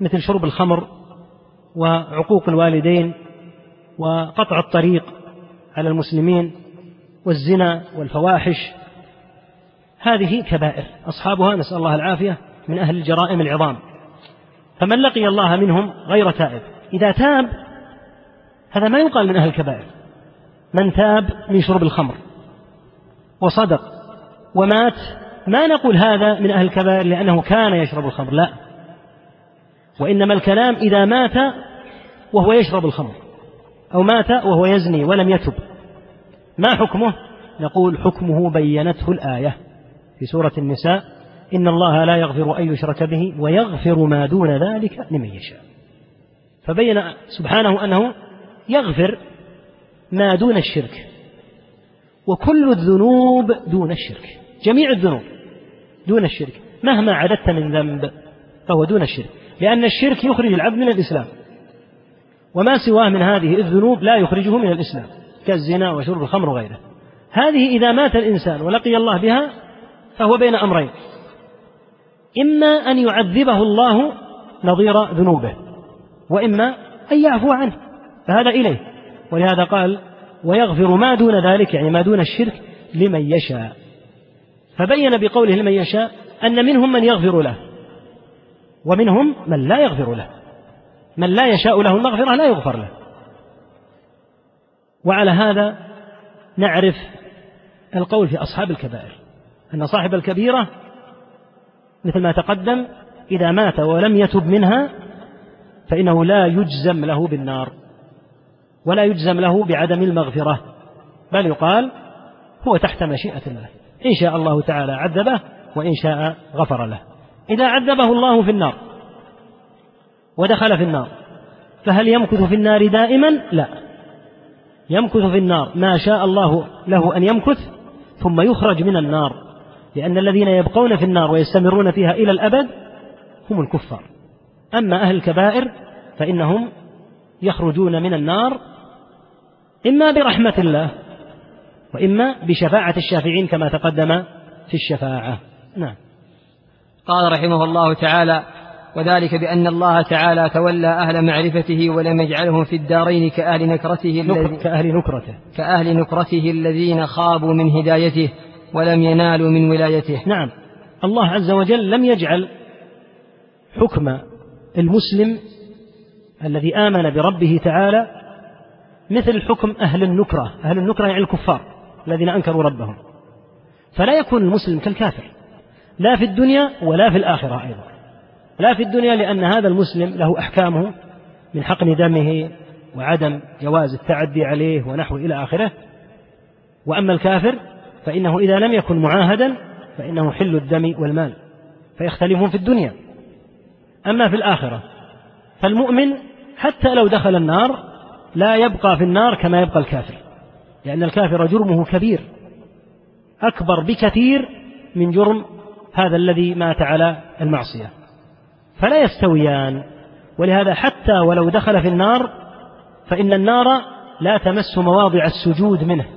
مثل شرب الخمر وعقوق الوالدين وقطع الطريق على المسلمين والزنا والفواحش. هذه كبائر. أصحابها نسأل الله العافية من أهل الجرائم العظام. فمن لقي الله منهم غير تائب. إذا تاب هذا ما يقال من أهل الكبائر. من تاب من شرب الخمر وصدق ومات ما نقول هذا من أهل الكبائر لأنه كان يشرب الخمر لا. وإنما الكلام إذا مات وهو يشرب الخمر أو مات وهو يزني ولم يتب. ما حكمه؟ نقول حكمه بينته الآية في سورة النساء. إن الله لا يغفر أن يشرك به ويغفر ما دون ذلك لمن يشاء. فبين سبحانه أنه يغفر ما دون الشرك وكل الذنوب دون الشرك جميع الذنوب دون الشرك مهما عددت من ذنب فهو دون الشرك لأن الشرك يخرج العبد من الإسلام وما سواه من هذه الذنوب لا يخرجه من الإسلام كالزنا وشرب الخمر وغيره. هذه إذا مات الإنسان ولقي الله بها فهو بين أمرين إما أن يعذبه الله نظير ذنوبه وإما أن يعفو عنه فهذا إليه. ولهذا قال ويغفر ما دون ذلك يعني ما دون الشرك لمن يشاء. فبين بقوله لمن يشاء أن منهم من يغفر له ومنهم من لا يغفر له. من لا يشاء له المغفرة لا يغفر له. وعلى هذا نعرف القول في أصحاب الكبائر أن صاحب الكبيرة مثل ما تقدم إذا مات ولم يتب منها فإنه لا يجزم له بالنار ولا يجزم له بعدم المغفرة بل يقال هو تحت مشيئة الله إن شاء الله تعالى عذبه وإن شاء غفر له. إذا عذبه الله في النار ودخل في النار فهل يمكث في النار دائما؟ لا. يمكث في النار ما شاء الله له أن يمكث ثم يخرج من النار. لأن الذين يبقون في النار ويستمرون فيها إلى الأبد هم الكفار. أما أهل الكبائر فإنهم يخرجون من النار إما برحمة الله وإما بشفاعة الشافعين كما تقدم في الشفاعة. نعم. قال رحمه الله تعالى وذلك بأن الله تعالى تولى أهل معرفته ولم يجعلهم في الدارين كأهل نكرته كأهل نكرته. كأهل نكرته الذين خابوا من هدايته. ولم ينالوا من ولايته. نعم. الله عز وجل لم يجعل حكم المسلم الذي آمن بربه تعالى مثل حكم أهل النكرة. أهل النكرة يعني الكفار الذين أنكروا ربهم. فلا يكون المسلم كالكافر. لا في الدنيا ولا في الآخرة أيضا. لا في الدنيا لأن هذا المسلم له أحكامه من حقن دمه وعدم جواز التعدي عليه ونحو إلى آخره. وأما الكافر فإنه إذا لم يكن معاهدا فإنه حل الدم والمال فيختلفون في الدنيا. أما في الآخرة فالمؤمن حتى لو دخل النار لا يبقى في النار كما يبقى الكافر لأن الكافر جرمه كبير أكبر بكثير من جرم هذا الذي مات على المعصية. فلا يستويان ولهذا حتى ولو دخل في النار فإن النار لا تمس مواضع السجود منه.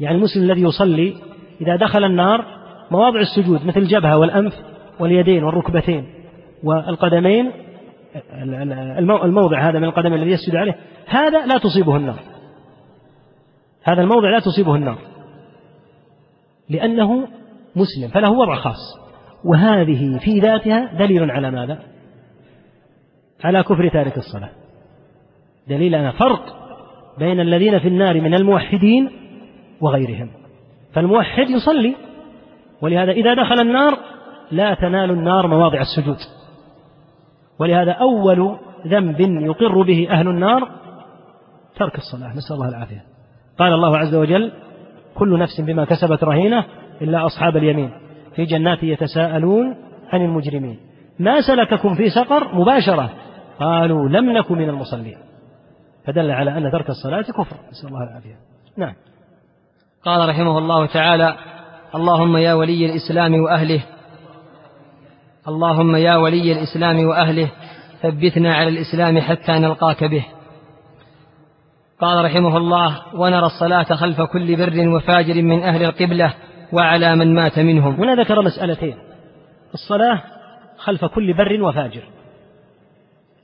يعني المسلم الذي يصلي إذا دخل النار مواضع السجود مثل الجبهة والأنف واليدين والركبتين والقدمين الموضع هذا من القدم الذي يسجد عليه هذا لا تصيبه النار. هذا الموضع لا تصيبه النار. لأنه مسلم فله وضع خاص. وهذه في ذاتها دليل على ماذا؟ على كفر تارك الصلاة. دليل أن فرق بين الذين في النار من الموحدين وغيرهم. فالموحد يصلي ولهذا إذا دخل النار لا تنال النار مواضع السجود. ولهذا أول ذنب يقر به أهل النار ترك الصلاة. نسأل الله العافية. قال الله عز وجل كل نفس بما كسبت رهينة إلا أصحاب اليمين في جنات يتساءلون عن المجرمين. ما سلككم في سقر مباشرة. قالوا لم نكن من المصلين. فدل على أن ترك الصلاة كفر. نسأل الله العافية. نعم. قال رحمه الله تعالى اللهم يا ولي الإسلام وأهله اللهم يا ولي الإسلام وأهله ثبتنا على الإسلام حتى نلقاك به. قال رحمه الله ونرى الصلاة خلف كل بر وفاجر من أهل القبلة وعلى من مات منهم. هنا ذكر مسألتين الصلاة خلف كل بر وفاجر.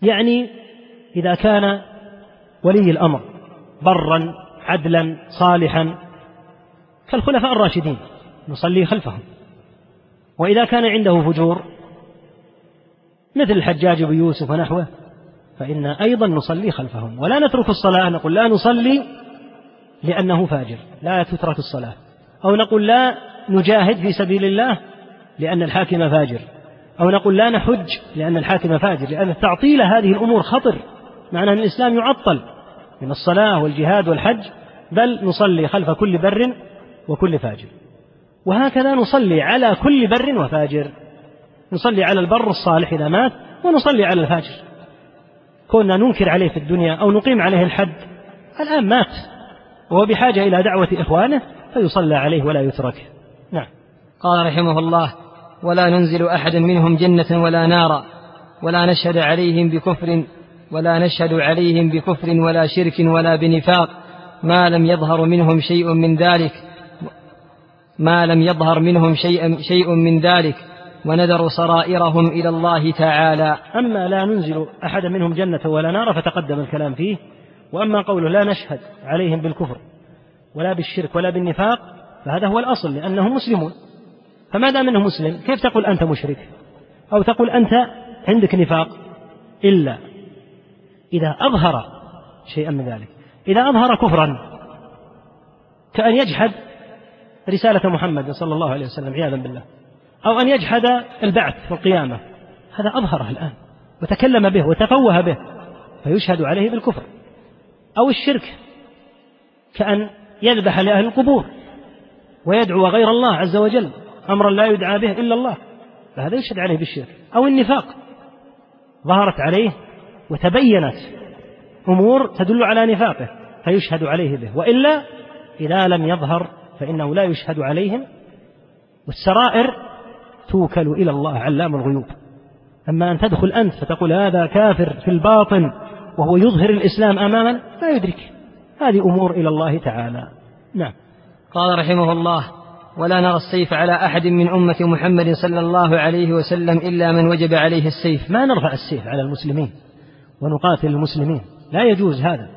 يعني إذا كان ولي الأمر برا عدلا صالحا كالخلفاء الراشدين نصلي خلفهم. وإذا كان عنده فجور مثل الحجاج بن يوسف ونحوه فإن أيضا نصلي خلفهم. ولا نترك الصلاة نقول لا نصلي لأنه فاجر لا تترك الصلاة. أو نقول لا نجاهد في سبيل الله لأن الحاكم فاجر. أو نقول لا نحج لأن الحاكم فاجر. لأن تعطيل هذه الأمور خطر معنى أن الإسلام يعطل من الصلاة والجهاد والحج بل نصلي خلف كل بر وكل فاجر. وهكذا نصلي على كل بر وفاجر. نصلي على البر الصالح إذا مات ونصلي على الفاجر. كنا ننكر عليه في الدنيا أو نقيم عليه الحد الآن مات. وهو بحاجة إلى دعوة إخوانه فيصلى عليه ولا يترك نعم. قال رحمه الله ولا ننزل أحدا منهم جنة ولا نارا ولا نشهد عليهم بكفر ولا نشهد عليهم بكفر ولا شرك ولا بنفاق ما لم يظهر منهم شيء من ذلك. ما لم يظهر منهم شيء, شيء من ذلك ونذر سرائرهم إلى الله تعالى. أما لا ننزل أحدا منهم جنة ولا نار فتقدم الكلام فيه وأما قوله لا نشهد عليهم بالكفر ولا بالشرك ولا بالنفاق فهذا هو الأصل لأنهم مسلمون. فما دام أنه مسلم كيف تقول أنت مشرك؟ أو تقول أنت عندك نفاق؟ إلا إذا أظهر شيئا من ذلك. إذا أظهر كفرا كأن يجحد رسالة محمد صلى الله عليه وسلم عياذا بالله. أو أن يجحد البعث والقيامة. هذا أظهره الآن وتكلم به وتفوه به فيشهد عليه بالكفر. أو الشرك كأن يذبح لأهل القبور ويدعو غير الله عز وجل أمرا لا يدعى به إلا الله فهذا يشهد عليه بالشرك. أو النفاق ظهرت عليه وتبينت أمور تدل على نفاقه فيشهد عليه به. وإلا إذا لم يظهر فإنه لا يشهد عليهم والسرائر توكل إلى الله علام الغيوب. أما أن تدخل أنت فتقول هذا كافر في الباطن وهو يظهر الإسلام أماما لا يدرك. هذه أمور إلى الله تعالى. نعم. قال رحمه الله ولا نرى السيف على أحد من أمة محمد صلى الله عليه وسلم إلا من وجب عليه السيف. ما نرفع السيف على المسلمين ونقاتل المسلمين. لا يجوز هذا.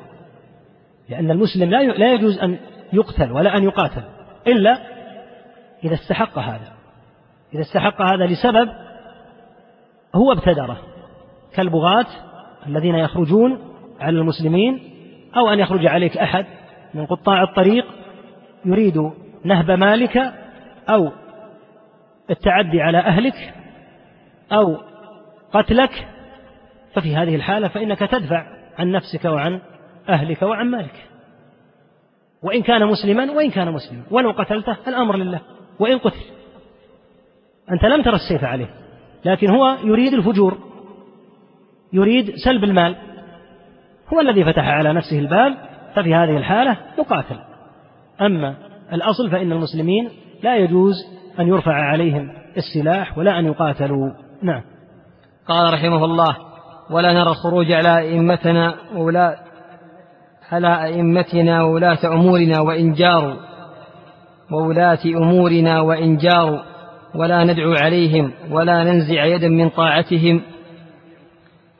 لأن المسلم لا لا يجوز أن يقتل ولا أن يقاتل إلا إذا استحق هذا. إذا استحق هذا لسبب هو ابتدره كالبغاة الذين يخرجون على المسلمين أو أن يخرج عليك أحد من قطاع الطريق يريد نهب مالك أو التعدي على أهلك أو قتلك ففي هذه الحالة فإنك تدفع عن نفسك وعن أهلك وعن مالك. وإن كان مسلما وإن كان مسلما. ولو قتلته الأمر لله. وإن قتل. أنت لم تر السيف عليه. لكن هو يريد الفجور. يريد سلب المال. هو الذي فتح على نفسه الباب. ففي هذه الحالة يقاتل. أما الأصل فإن المسلمين لا يجوز أن يرفع عليهم السلاح ولا أن يقاتلوا. نعم. قال رحمه الله ولا نرى الخروج على أئمتنا ولا على أئمتنا وولاة أمورنا وإن جاروا وولاة أمورنا وإن جاروا ولا ندعو عليهم ولا ننزع يدا من طاعتهم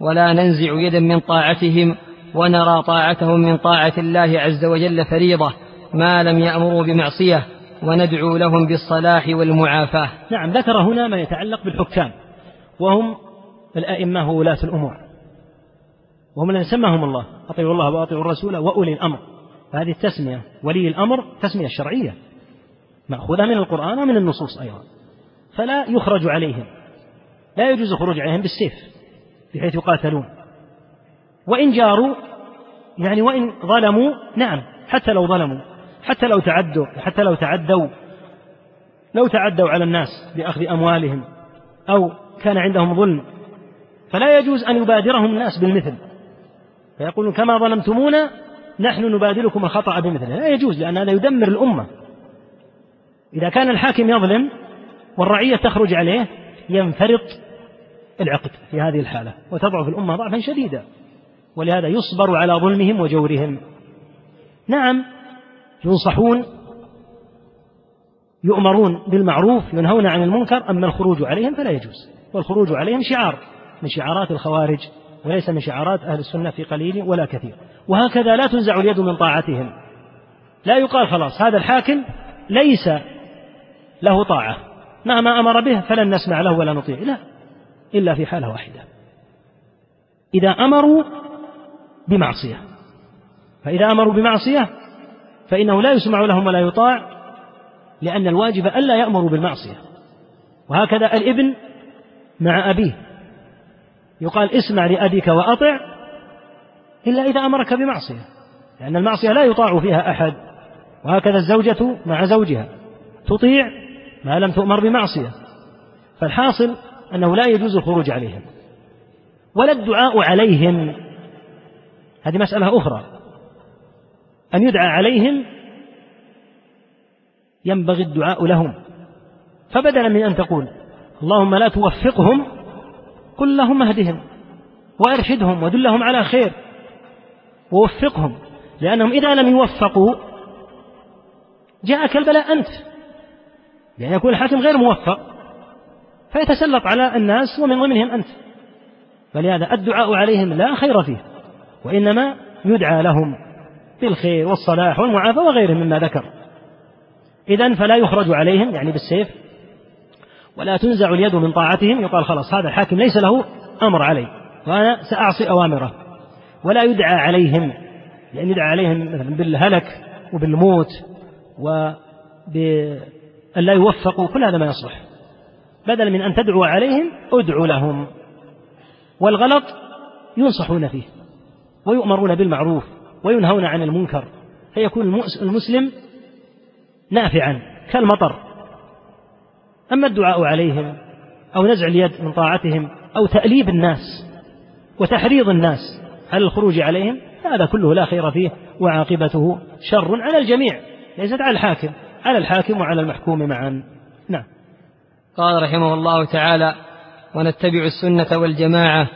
ولا ننزع يدا من طاعتهم ونرى طاعتهم من طاعة الله عز وجل فريضة ما لم يأمروا بمعصية وندعو لهم بالصلاح والمعافاة. نعم ذكر هنا ما يتعلق بالحكام وهم الأئمة وولاة الأمور. وهم الذين سماهم الله. أطيعوا الله وأطيعوا الرسول وأولي الأمر. فهذه التسمية ولي الأمر تسمية شرعية مأخوذة من القرآن ومن النصوص أيضا. فلا يخرج عليهم. لا يجوز الخروج عليهم بالسيف بحيث يقاتلون. وإن جاروا يعني وإن ظلموا نعم حتى لو ظلموا حتى لو تعدوا حتى لو تعدوا لو تعدوا على الناس بأخذ أموالهم أو كان عندهم ظلم. فلا يجوز أن يبادرهم الناس بالمثل. فيقولون كما ظلمتمونا نحن نبادلكم الخطأ بمثله. لا يجوز لأن هذا يدمر الأمة. إذا كان الحاكم يظلم والرعية تخرج عليه ينفرط العقد في هذه الحالة وتضعف الأمة ضعفا شديدا. ولهذا يصبر على ظلمهم وجورهم. نعم ينصحون يؤمرون بالمعروف ينهون عن المنكر أما الخروج عليهم فلا يجوز. والخروج عليهم شعار من شعارات الخوارج. وليس من شعارات أهل السنة في قليل ولا كثير. وهكذا لا تنزع اليد من طاعتهم. لا يقال خلاص هذا الحاكم ليس له طاعة. مهما أمر به فلن نسمع له ولا نطيع. لا إلا في حالة واحدة. إذا أمروا بمعصية. فإذا أمروا بمعصية فإنه لا يسمع لهم ولا يطاع لأن الواجب ألا يأمروا بالمعصية. وهكذا الإبن مع أبيه. يقال اسمع لأبيك وأطع إلا إذا أمرك بمعصية لأن المعصية لا يطاع فيها أحد. وهكذا الزوجة مع زوجها تطيع ما لم تؤمر بمعصية. فالحاصل أنه لا يجوز الخروج عليهم ولا الدعاء عليهم. هذه مسألة أخرى. أن يدعى عليهم ينبغي الدعاء لهم. فبدلا من أن تقول اللهم لا توفقهم قل اللهم اهدهم وارشدهم ودلهم على خير ووفقهم لأنهم إذا لم يوفقوا جاءك البلاء أنت لأن يكون الحاكم غير موفق فيتسلط على الناس ومن ضمنهم أنت. فلهذا الدعاء عليهم لا خير فيه وإنما يدعى لهم بالخير والصلاح والمعافاة وغيرهم مما ذكر. إذا فلا يخرج عليهم يعني بالسيف ولا تنزع اليد من طاعتهم. يقال خلاص هذا الحاكم ليس له أمر علي وأنا سأعصي أوامره. ولا يدعى عليهم لأن يدعى عليهم مثلا بالهلك وبالموت وبأن لا يوفقوا كل هذا ما يصلح. بدلا من أن تدعو عليهم ادعوا لهم. والغلط ينصحون فيه ويؤمرون بالمعروف وينهون عن المنكر. فيكون المسلم نافعا كالمطر. أما الدعاء عليهم أو نزع اليد من طاعتهم أو تأليب الناس وتحريض الناس على الخروج عليهم هذا كله لا خير فيه وعاقبته شر على الجميع ليست على الحاكم على الحاكم وعلى المحكوم معا. نعم. قال رحمه الله تعالى ونتبع السنة والجماعة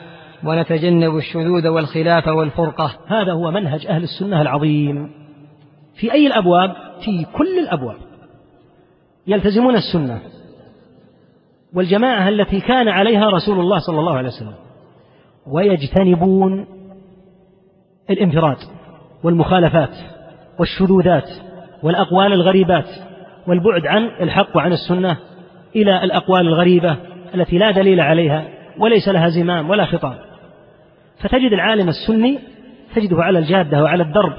ونتجنب الشذوذ والخلاف والفرقة. هذا هو منهج أهل السنة العظيم. في أي الأبواب؟ في كل الأبواب. يلتزمون السنة. والجماعة التي كان عليها رسول الله صلى الله عليه وسلم ويجتنبون الانفراد والمخالفات والشذوذات والأقوال الغريبات والبعد عن الحق وعن السنة إلى الأقوال الغريبة التي لا دليل عليها وليس لها زمام ولا خطاب. فتجد العالم السني تجده على الجادة وعلى الدرب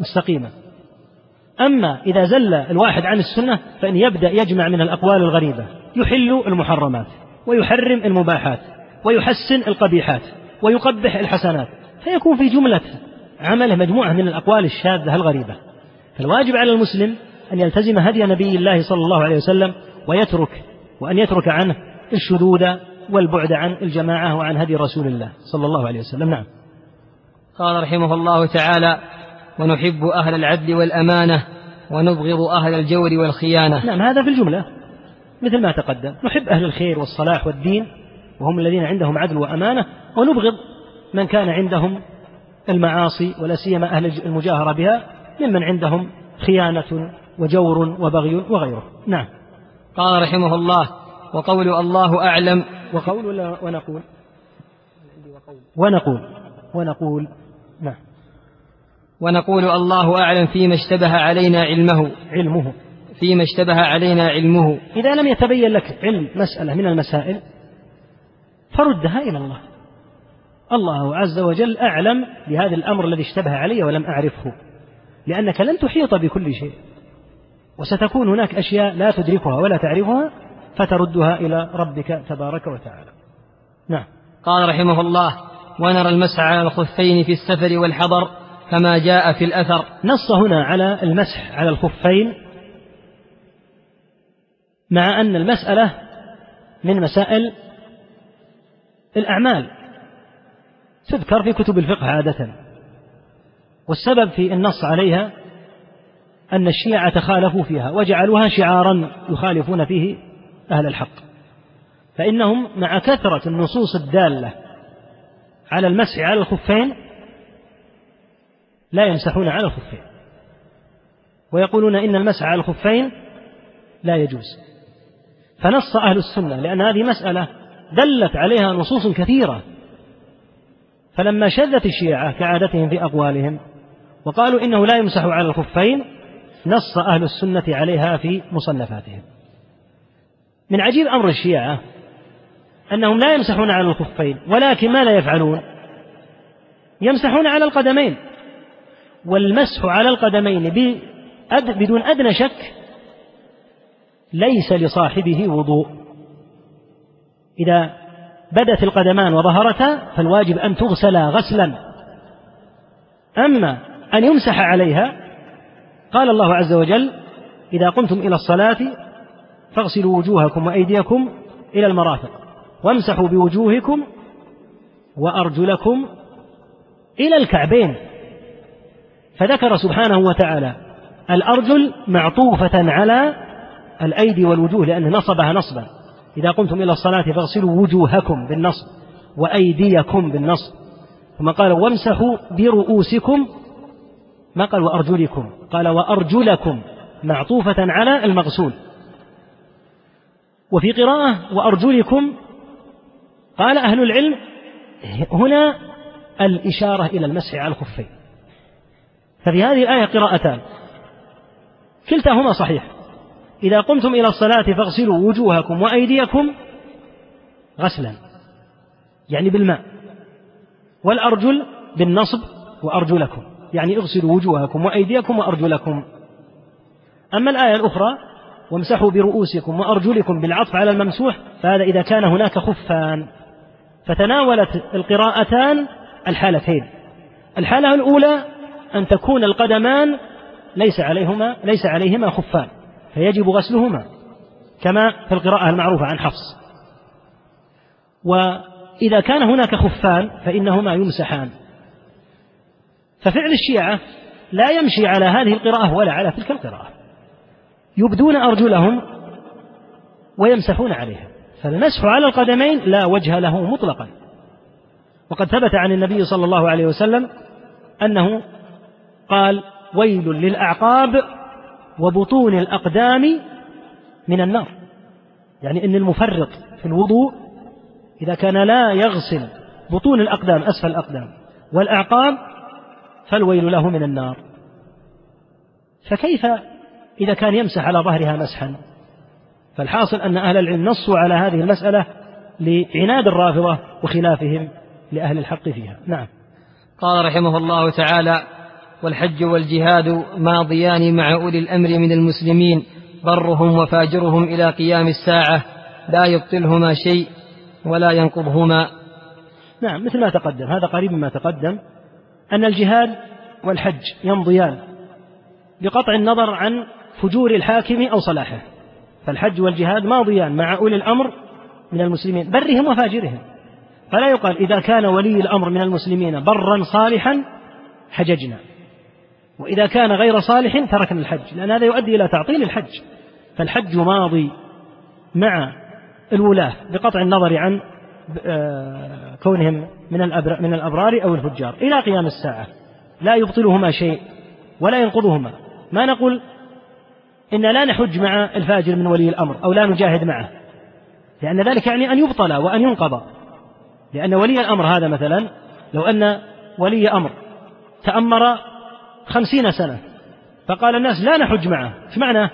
مستقيما. أما إذا زل الواحد عن السنة فإن يبدأ يجمع من الأقوال الغريبة يحل المحرمات ويحرم المباحات ويحسن القبيحات ويقبح الحسنات فيكون في جملة عمله مجموعة من الأقوال الشاذة الغريبة. فالواجب على المسلم أن يلتزم هدي نبي الله صلى الله عليه وسلم ويترك وأن يترك عنه الشذوذ والبعد عن الجماعة وعن هدي رسول الله صلى الله عليه وسلم. نعم. قال رحمه الله تعالى ونحب أهل العدل والأمانة ونبغض أهل الجور والخيانة. نعم هذا في الجملة مثل ما تقدم. نحب أهل الخير والصلاح والدين وهم الذين عندهم عدل وأمانة ونبغض من كان عندهم المعاصي ولا سيما أهل المجاهرة بها ممن عندهم خيانة وجور وبغي وغيره. نعم. قال رحمه الله وقول الله أعلم. وقول ولا ونقول. ونقول. ونقول. نعم. ونقول الله أعلم فيما اشتبه علينا علمه. علمه. فيما اشتبه علينا علمه. إذا لم يتبين لك علم مسألة من المسائل فردها إلى الله. الله عز وجل أعلم بهذا الأمر الذي اشتبه علي ولم أعرفه لأنك لن تحيط بكل شيء. وستكون هناك أشياء لا تدركها ولا تعرفها فتردها إلى ربك تبارك وتعالى. نعم. قال رحمه الله ونرى المسح على الخفين في السفر والحضر كما جاء في الأثر. نص هنا على المسح على الخفين مع أن المسألة من مسائل الأعمال. تذكر في كتب الفقه عادة. والسبب في النص عليها أن الشيعة تخالفوا فيها وجعلوها شعارا يخالفون فيه أهل الحق. فإنهم مع كثرة النصوص الدالة على المسح على الخفين لا يمسحون على الخفين. ويقولون إن المسح على الخفين لا يجوز. فنص أهل السنة لأن هذه مسألة دلت عليها نصوص كثيرة. فلما شذت الشيعة كعادتهم في أقوالهم وقالوا إنه لا يمسح على الخفين نص أهل السنة عليها في مصنفاتهم. من عجيب أمر الشيعة أنهم لا يمسحون على الخفين ولكن ماذا يفعلون؟ يمسحون على القدمين. والمسح على القدمين بدون أدنى شك ليس لصاحبه وضوء. إذا بدت القدمان وظهرتا فالواجب أن تغسلا غسلا. أما أن يمسح عليها قال الله عز وجل إذا قمتم إلى الصلاة فاغسلوا وجوهكم وأيديكم إلى المرافق وامسحوا بوجوهكم وأرجلكم إلى الكعبين. فذكر سبحانه وتعالى الأرجل معطوفة على الأيدي والوجوه لأنه نصبها نصبا. إذا قمتم إلى الصلاة فاغسلوا وجوهكم بالنصب وأيديكم بالنصب. ثم قال وامسحوا برؤوسكم ما قال وأرجلكم؟ قال وأرجلكم معطوفة على المغسول. وفي قراءة وأرجلكم قال أهل العلم هنا الإشارة إلى المسح على الخفين. ففي هذه الآية قراءتان. كلتاهما صحيح. إذا قمتم إلى الصلاة فاغسلوا وجوهكم وأيديكم غسلا. يعني بالماء. والأرجل بالنصب وأرجلكم. يعني اغسلوا وجوهكم وأيديكم وأرجلكم. أما الآية الأخرى وامسحوا برؤوسكم وأرجلكم بالعطف على الممسوح فهذا إذا كان هناك خفان. فتناولت القراءتان الحالتين. الحالة الأولى أن تكون القدمان ليس عليهما ليس عليهما خفان فيجب غسلهما كما في القراءة المعروفة عن حفص. وإذا كان هناك خفان فإنهما يمسحان. ففعل الشيعة لا يمشي على هذه القراءة ولا على تلك القراءة. يبدون أرجلهم ويمسحون عليها. فالمسح على القدمين لا وجه له مطلقا. وقد ثبت عن النبي صلى الله عليه وسلم أنه قال ويل للأعقاب وبطون الأقدام من النار. يعني أن المفرط في الوضوء إذا كان لا يغسل بطون الأقدام أسفل الأقدام والأعقاب فالويل له من النار. فكيف إذا كان يمسح على ظهرها مسحا؟ فالحاصل أن أهل العلم نصوا على هذه المسألة لعناد الرافضة وخلافهم لأهل الحق فيها. نعم. قال رحمه الله تعالى والحج والجهاد ماضيان مع أولي الأمر من المسلمين برهم وفاجرهم إلى قيام الساعة لا يبطلهما شيء ولا ينقضهما. نعم مثل ما تقدم هذا قريب مما تقدم أن الجهاد والحج يمضيان بقطع النظر عن فجور الحاكم أو صلاحه. فالحج والجهاد ماضيان مع أولي الأمر من المسلمين برهم وفاجرهم. فلا يقال إذا كان ولي الأمر من المسلمين برا صالحا حججنا. وإذا كان غير صالح تركنا الحج لأن هذا يؤدي إلى تعطيل الحج. فالحج ماضي مع الولاة بقطع النظر عن آه، كونهم من من الأبرار أو الفجار. إلى قيام الساعة. لا يبطلهما شيء ولا ينقضهما. ما نقول إن لا نحج مع الفاجر من ولي الأمر أو لا نجاهد معه. لأن ذلك يعني أن يبطل وأن ينقض. لأن ولي الأمر هذا مثلا لو أن ولي أمر تأمر خمسين سنة. فقال الناس لا نحج معه. إيش معنى؟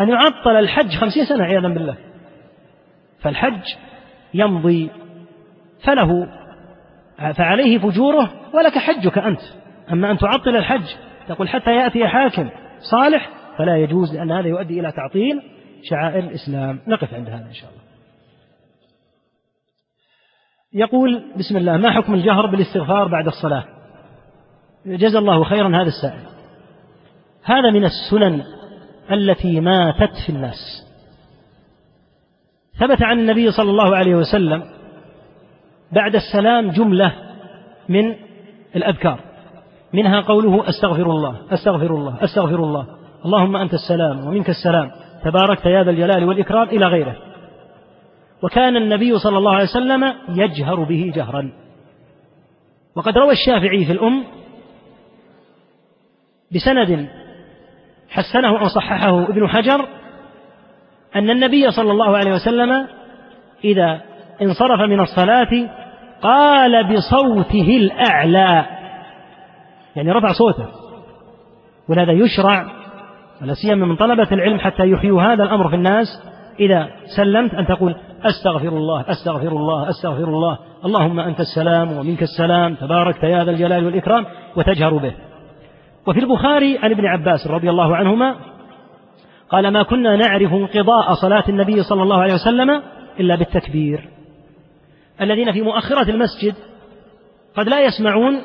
أن يعطل الحج خمسين سنة عياذا بالله. فالحج يمضي فله فعليه فجوره ولك حجك أنت. أما أن تعطل الحج تقول حتى يأتي حاكم صالح فلا يجوز لأن هذا يؤدي إلى تعطيل شعائر الإسلام. نقف عند هذا إن شاء الله. يقول بسم الله ما حكم الجهر بالاستغفار بعد الصلاة؟ جزا الله خيرا هذا السائل. هذا من السنن التي ماتت في الناس. ثبت عن النبي صلى الله عليه وسلم بعد السلام جملة من الأذكار. منها قوله أستغفر الله أستغفر الله أستغفر الله. اللهم أنت السلام ومنك السلام. تباركت يا ذا الجلال والإكرام إلى غيره. وكان النبي صلى الله عليه وسلم يجهر به جهرا. وقد روى الشافعي في الأم بسند حسنه أو صححه ابن حجر أن النبي صلى الله عليه وسلم إذا انصرف من الصلاة قال بصوته الأعلى يعني رفع صوته ولهذا يشرع ولا سيما من طلبة العلم حتى يحيوا هذا الأمر في الناس إذا سلمت أن تقول أستغفر الله أستغفر الله أستغفر الله اللهم أنت السلام ومنك السلام تباركت يا ذا الجلال والإكرام وتجهر به. وفي البخاري عن ابن عباس رضي الله عنهما قال ما كنا نعرف انقضاء صلاة النبي صلى الله عليه وسلم إلا بالتكبير. الذين في مؤخرة المسجد قد لا يسمعون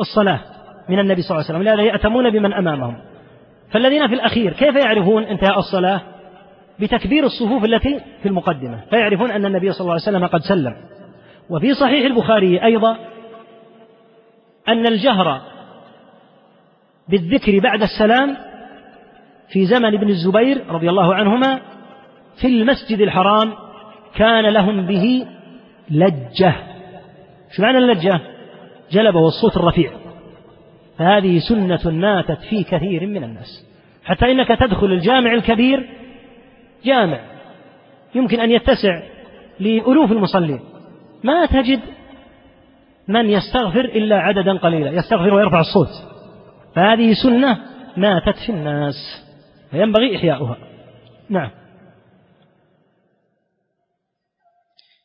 الصلاة من النبي صلى الله عليه وسلم لهذا يأتمون بمن أمامهم. فالذين في الأخير كيف يعرفون انتهاء الصلاة؟ بتكبير الصفوف التي في المقدمة فيعرفون أن النبي صلى الله عليه وسلم قد سلم. وفي صحيح البخاري أيضا أن الجهر بالذكر بعد السلام في زمن ابن الزبير رضي الله عنهما في المسجد الحرام كان لهم به لجة. شو معنى اللجة؟ جلبه الصوت الرفيع. فهذه سنة ماتت في كثير من الناس. حتى إنك تدخل الجامع الكبير جامع. يمكن أن يتسع لألوف المصلين. ما تجد من يستغفر إلا عددا قليلا. يستغفر ويرفع الصوت. فهذه سنة ماتت في الناس فينبغي إحياؤها. نعم.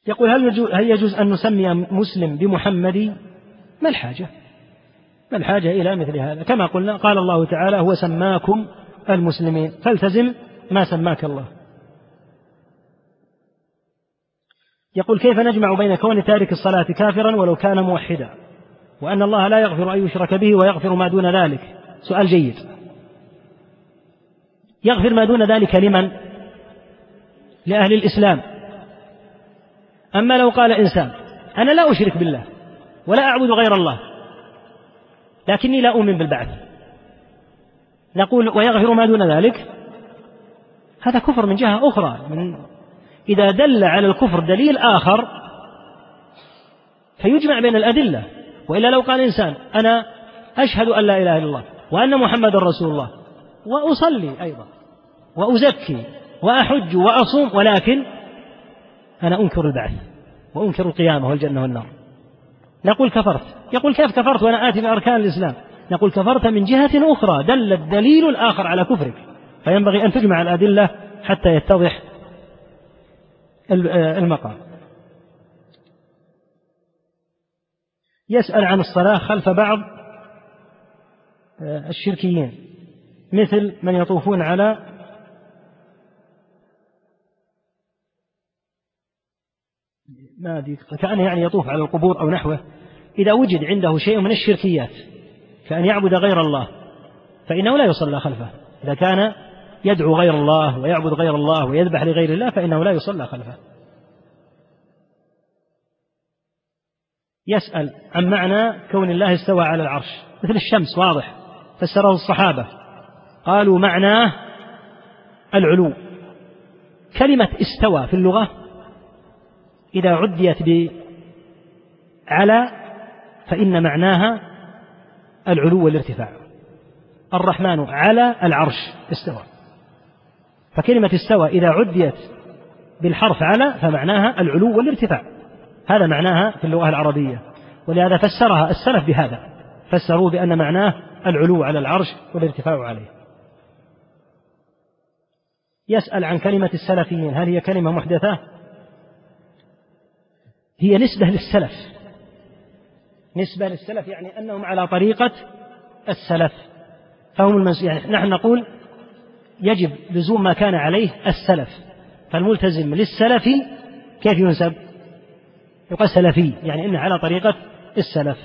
يقول هل يجوز, هل يجوز أن نسمي مسلم بمحمدي ما الحاجة؟ ما الحاجة إلى مثل هذا؟ كما قلنا قال الله تعالى هو سماكم المسلمين. فالتزم ما سماك الله. يقول كيف نجمع بين كون تارك الصلاة كافرا ولو كان موحدا؟ وأن الله لا يغفر أن يشرك به ويغفر ما دون ذلك. سؤال جيد. يغفر ما دون ذلك لمن؟ لأهل الإسلام. أما لو قال إنسان أنا لا أشرك بالله ولا أعبد غير الله لكني لا أؤمن بالبعث. نقول ويغفر ما دون ذلك؟ هذا كفر من جهة أخرى. من إذا دل على الكفر دليل آخر فيجمع بين الأدلة. وإلا لو قال إنسان أنا أشهد أن لا إله إلا الله وأن محمد رسول الله وأصلي أيضا وأزكي وأحج وأصوم ولكن أنا أنكر البعث وأنكر القيامة والجنة والنار. نقول كفرت. يقول كيف كفرت وأنا آتي بأركان الإسلام؟ نقول كفرت من جهة أخرى. دل الدليل الآخر على كفرك. فينبغي أن تجمع الأدلة حتى يتضح المقام. يسأل عن الصلاة خلف بعض الشركيين مثل من يطوفون على ما أدري كأنه يعني يطوف على القبور أو نحوه إذا وجد عنده شيء من الشركيات كأن يعبد غير الله فإنه لا يصلى خلفه. إذا كان يدعو غير الله ويعبد غير الله ويذبح لغير الله فإنه لا يصلى خلفه. يسأل عن معنى كون الله استوى على العرش. مثل الشمس واضح. فسره الصحابة. قالوا معناه العلو. كلمة استوى في اللغة إذا عديت بعلى فإن معناها العلو والارتفاع. الرحمن على العرش استوى. فكلمة استوى إذا عديت بالحرف على فمعناها العلو والارتفاع. هذا معناها في اللغة العربية. ولهذا فسرها السلف بهذا. فسروا بأن معناه العلو على العرش والارتفاع عليه. يسأل عن كلمة السلفيين. هل هي كلمة محدثة؟ هي نسبة للسلف. نسبة للسلف يعني أنهم على طريقة السلف. فهم المنس... يعني نحن نقول يجب لزوم ما كان عليه السلف. فالملتزم للسلف كيف ينسب؟ يقال سلفي يعني إنه على طريقة السلف.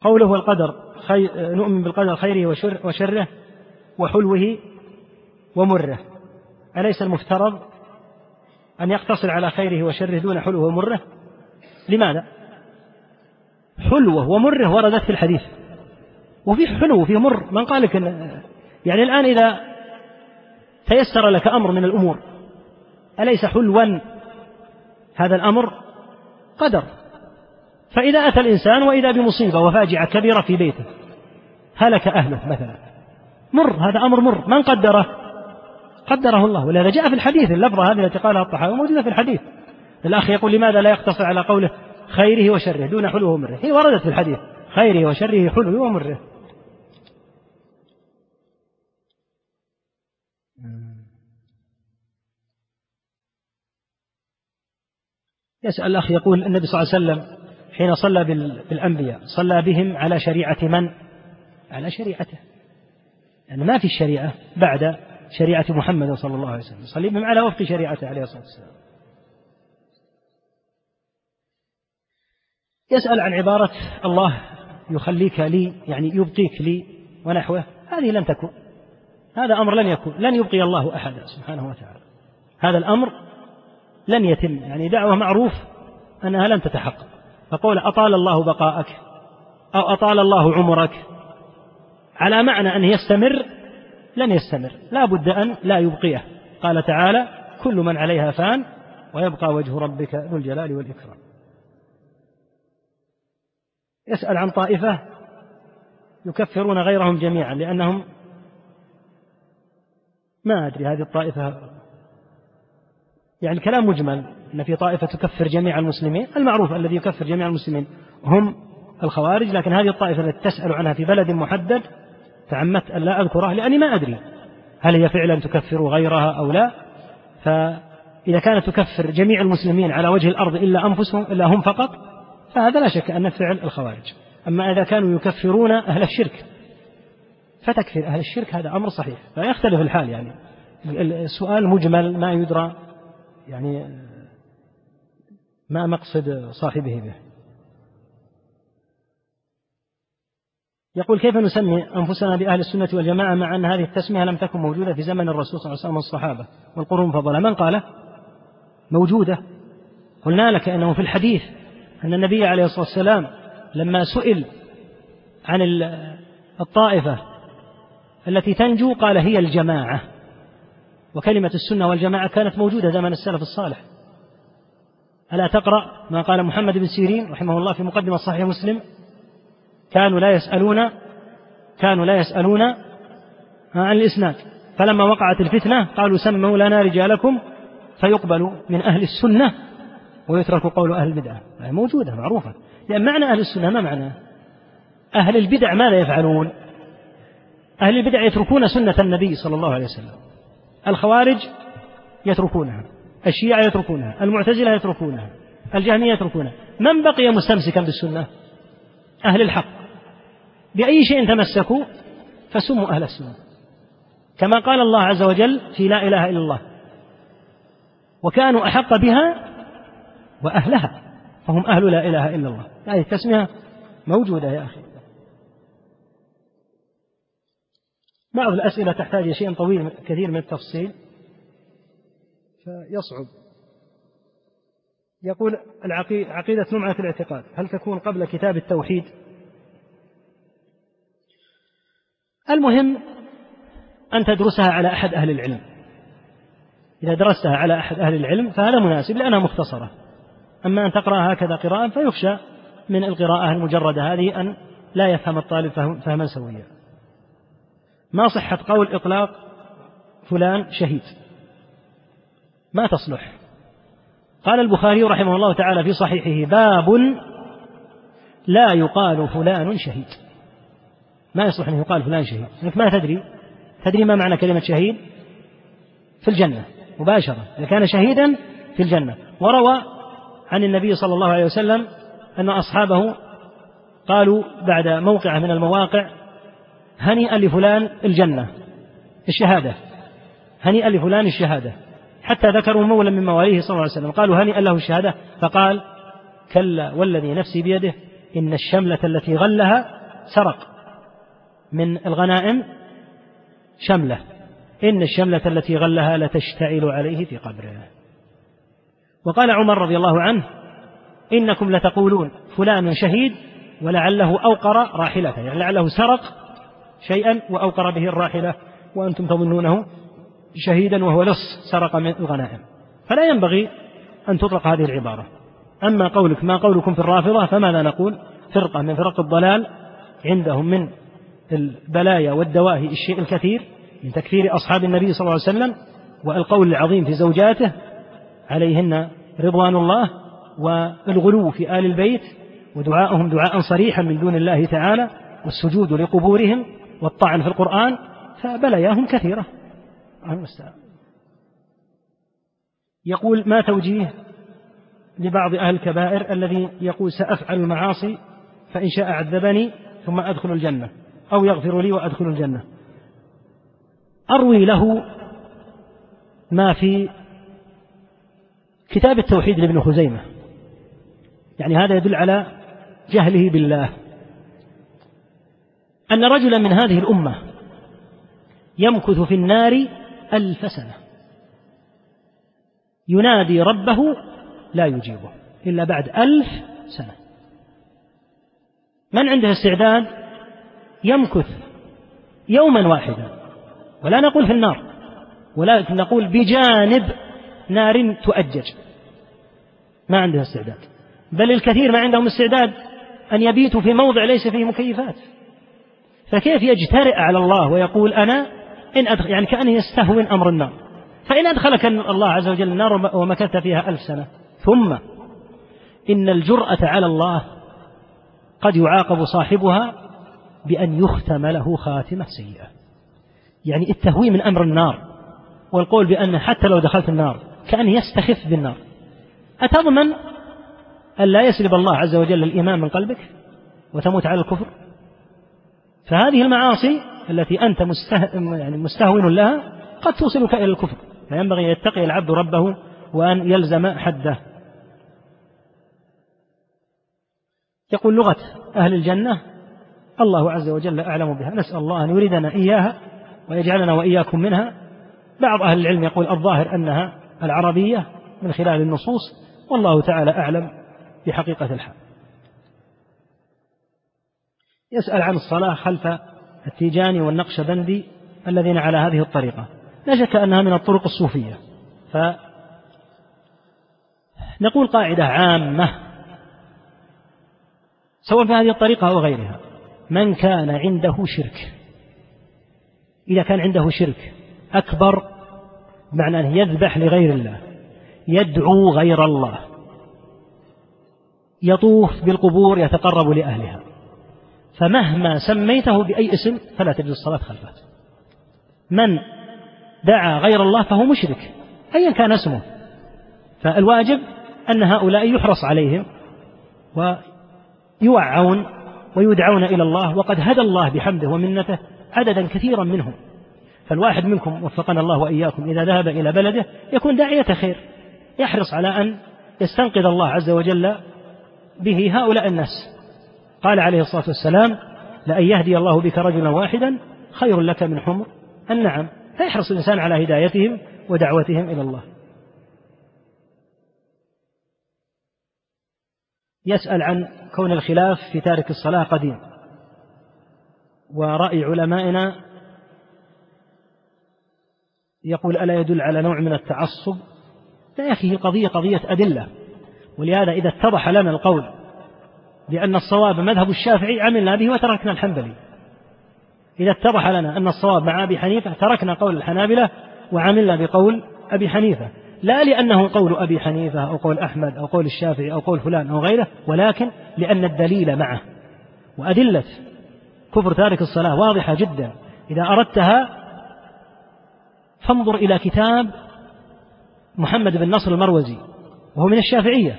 قوله والقدر خي... نؤمن بالقدر خيره وشر... وشره وحلوه ومره. أليس المفترض أن يقتصر على خيره وشره دون حلوة ومره؟ لماذا؟ حلوة ومره وردت في الحديث. وفي حلو وفي مر. من قال لك يعني الآن إذا تيسر لك أمر من الأمور أليس حلوا؟ هذا الأمر قدر. فإذا أتى الإنسان وإذا بمصيبة وفاجعة كبيرة في بيته هلك أهله مثلا. مر هذا أمر مر. من قدره؟ قدره الله. ولهذا جاء في الحديث اللفظة هذه التي قالها الطحاوي موجودة في الحديث. الأخ يقول لماذا لا يقتصر على قوله خيره وشره دون حلوة ومره؟ هي وردت في الحديث خيره وشره حلوة ومره. يسأل الأخ يقول النبي صلى الله عليه وسلم حين صلى بالأنبياء صلى بهم على شريعة من؟ على شريعته. يعني ما في الشريعة بعد شريعة محمد صلى الله عليه وسلم. صلي بهم على وفق شريعته عليه الصلاة والسلام. يسأل عن عبارة الله يخليك لي يعني يبقيك لي ونحوه. هذه لن تكون. هذا أمر لن يكون. لن يبقي الله أحدا سبحانه وتعالى. هذا الأمر لن يتم. يعني دعوة معروف أنها لن تتحقق. فقول أطال الله بقاءك أو أطال الله عمرك على معنى أن يستمر لن يستمر. لا بد أن لا يبقيه. قال تعالى كل من عليها فان ويبقى وجه ربك ذو الجلال والإكرام. يسأل عن طائفة يكفرون غيرهم جميعا لأنهم ما أدري هذه الطائفة يعني الكلام مجمل أن في طائفة تكفر جميع المسلمين المعروف الذي يكفر جميع المسلمين هم الخوارج لكن هذه الطائفة التي تسأل عنها في بلد محدد تعمدت أن لا أذكره لأني ما أدري هل هي فعلا تكفر غيرها أو لا. فإذا كانت تكفر جميع المسلمين على وجه الأرض إلا أنفسهم إلا هم فقط فهذا لا شك أن فعل الخوارج. أما إذا كانوا يكفرون أهل الشرك فتكفر أهل الشرك هذا أمر صحيح. فيختلف الحال يعني. السؤال مجمل ما يدرى يعني ما مقصد صاحبه به. يقول كيف نسمي أنفسنا بأهل السنة والجماعة مع أن هذه التسمية لم تكن موجودة في زمن الرسول صلى الله عليه وسلم والصحابة والقرون المفضلة من قال؟ موجودة. قلنا لك أنه في الحديث أن النبي عليه الصلاة والسلام لما سئل عن الطائفة التي تنجو قال هي الجماعة. وكلمة السنة والجماعة كانت موجودة زمن السلف الصالح. ألا تقرأ ما قال محمد بن سيرين رحمه الله في مقدمة صحيح مسلم؟ كانوا لا يسألون كانوا لا يسألون عن الإسناد. فلما وقعت الفتنة قالوا سموا لنا رجالكم فيقبل من أهل السنة ويترك قول أهل البدعة موجودة معروفة. لأن معنى أهل السنة ما معنى؟ أهل البدع ماذا يفعلون؟ أهل البدع يتركون سنة النبي صلى الله عليه وسلم. الخوارج يتركونها الشيعة يتركونها المعتزلة يتركونها الجهمية يتركونها. من بقي مستمسكا بالسنة؟ أهل الحق. بأي شيء تمسكوا فسموا أهل السنة. كما قال الله عز وجل في لا إله إلا الله وكانوا أحق بها وأهلها فهم أهل لا إله إلا الله. هذه التسمية موجودة يا أخي. بعض الأسئلة تحتاج شيء طويل كثير من التفصيل. فيصعب. يقول عقيدة نمعة الاعتقاد. هل تكون قبل كتاب التوحيد؟ المهم أن تدرسها على أحد أهل العلم. إذا درستها على أحد أهل العلم فهذا مناسب لأنها مختصرة. أما أن تقرأ هكذا قراءة فيخشى من القراءة المجردة هذه أن لا يفهم الطالب فهما سويا. ما صحة قول إطلاق فلان شهيد؟ ما تصلح. قال البخاري رحمه الله تعالى في صحيحه باب لا يقال فلان شهيد. ما يصلح أن يقال فلان شهيد. أنك ما تدري. تدري ما معنى كلمة شهيد؟ في الجنة مباشرة. إذا كان شهيدا في الجنة. وروى عن النبي صلى الله عليه وسلم أن أصحابه قالوا بعد موقع من المواقع هنيئا لفلان الجنة الشهادة. هنيئا لفلان الشهادة. حتى ذكروا مولى من مواليه صلى الله عليه وسلم قالوا هنيئا له الشهادة فقال كلا والذي نفسي بيده إن الشملة التي غلها سرق. من الغنائم شملة. إن الشملة التي غلها لتشتعل عليه في قبره. وقال عمر رضي الله عنه إنكم لتقولون فلان شهيد ولعله أوقر راحلته يعني لعله سرق شيئا وأوقر به الراحلة وأنتم تظنونه شهيدا وهو لص سرق من الغنائم. فلا ينبغي أن تطلق هذه العبارة. أما قولك ما قولكم في الرافضة فماذا نقول؟ فرقة من فرق الضلال عندهم من البلايا والدواهي الشيء الكثير من تكفير أصحاب النبي صلى الله عليه وسلم والقول العظيم في زوجاته عليهن رضوان الله والغلو في آل البيت ودعاءهم دعاء صريحا من دون الله تعالى والسجود لقبورهم والطعن في القرآن فبلاياهم كثيرة. يقول ما توجيه لبعض أهل الكبائر الذي يقول سأفعل المعاصي فإن شاء عذبني ثم أدخل الجنة أو يغفر لي وأدخل الجنة. أروي له ما في كتاب التوحيد لابن خزيمة. يعني هذا يدل على جهله بالله. أن رجلا من هذه الأمة يمكث في النار ألف سنة. ينادي ربه لا يجيبه إلا بعد ألف سنة. من عنده استعداد يمكث يوما واحدا ولا نقول في النار ولكن نقول بجانب نار تؤجج. ما عندها استعداد. بل الكثير ما عندهم استعداد أن يبيتوا في موضع ليس فيه مكيفات. فكيف يجترئ على الله ويقول أنا إن أدخل يعني كأنه يستهون أمر النار. فإن أدخلك الله عز وجل النار ومكثت فيها ألف سنة. ثم إن الجرأة على الله قد يعاقب صاحبها بأن يختم له خاتمة سيئة. يعني التهوي من أمر النار والقول بأن حتى لو دخلت النار كأنه يستخف بالنار. أتضمن أن لا يسلب الله عز وجل الإيمان من قلبك وتموت على الكفر؟ فهذه المعاصي التي أنت. يعني مستهون لها قد توصلك إلى الكفر. فينبغي أن يتقي العبد ربه وأن يلزم حده. يقول لغة أهل الجنة الله عز وجل أعلم بها. نسأل الله أن يريدنا إياها ويجعلنا وإياكم منها. بعض أهل العلم يقول الظاهر أنها العربية من خلال النصوص والله تعالى أعلم بحقيقة الحال. يسأل عن الصلاة خلف التيجاني والنقشبندي الذين على هذه الطريقة. لا شك أنها من الطرق الصوفية. فنقول قاعدة عامة. سواء في هذه الطريقة أو غيرها. من كان عنده شرك. إذا كان عنده شرك أكبر بمعنى أنه يذبح لغير الله يدعو غير الله يطوف بالقبور يتقرب لأهلها. فمهما سميته بأي اسم فلا تجوز الصلاة خلفه. من دعا غير الله فهو مشرك أيا كان اسمه. فالواجب أن هؤلاء يحرص عليهم ويوعون ويدعون إلى الله وقد هدى الله بحمده ومنته عددا كثيرا منهم. فالواحد منكم وفقنا الله وإياكم إذا ذهب إلى بلده يكون داعية خير يحرص على أن يستنقذ الله عز وجل به هؤلاء الناس. قال عليه الصلاة والسلام لأن يهدي الله بك رجلا واحدا خير لك من حمر. النعم فيحرص الإنسان على هدايتهم ودعوتهم إلى الله. يسأل عن كون الخلاف في تارك الصلاة قديم. ورأي علمائنا يقول ألا يدل على نوع من التعصب؟ لا يا أخي قضية قضية أدلة. ولهذا إذا اتضح لنا القول بأن الصواب مذهب الشافعي عملنا به وتركنا الحنبلي. إذا اتضح لنا أن الصواب مع أبي حنيفة تركنا قول الحنابلة وعملنا بقول أبي حنيفة. لا لأنه قول أبي حنيفة أو قول أحمد أو قول الشافعي أو قول فلان أو غيره ولكن لأن الدليل معه. وأدلة كفر تارك الصلاة واضحة جدا. إذا أردتها فانظر إلى كتاب محمد بن نصر المروزي وهو من الشافعية.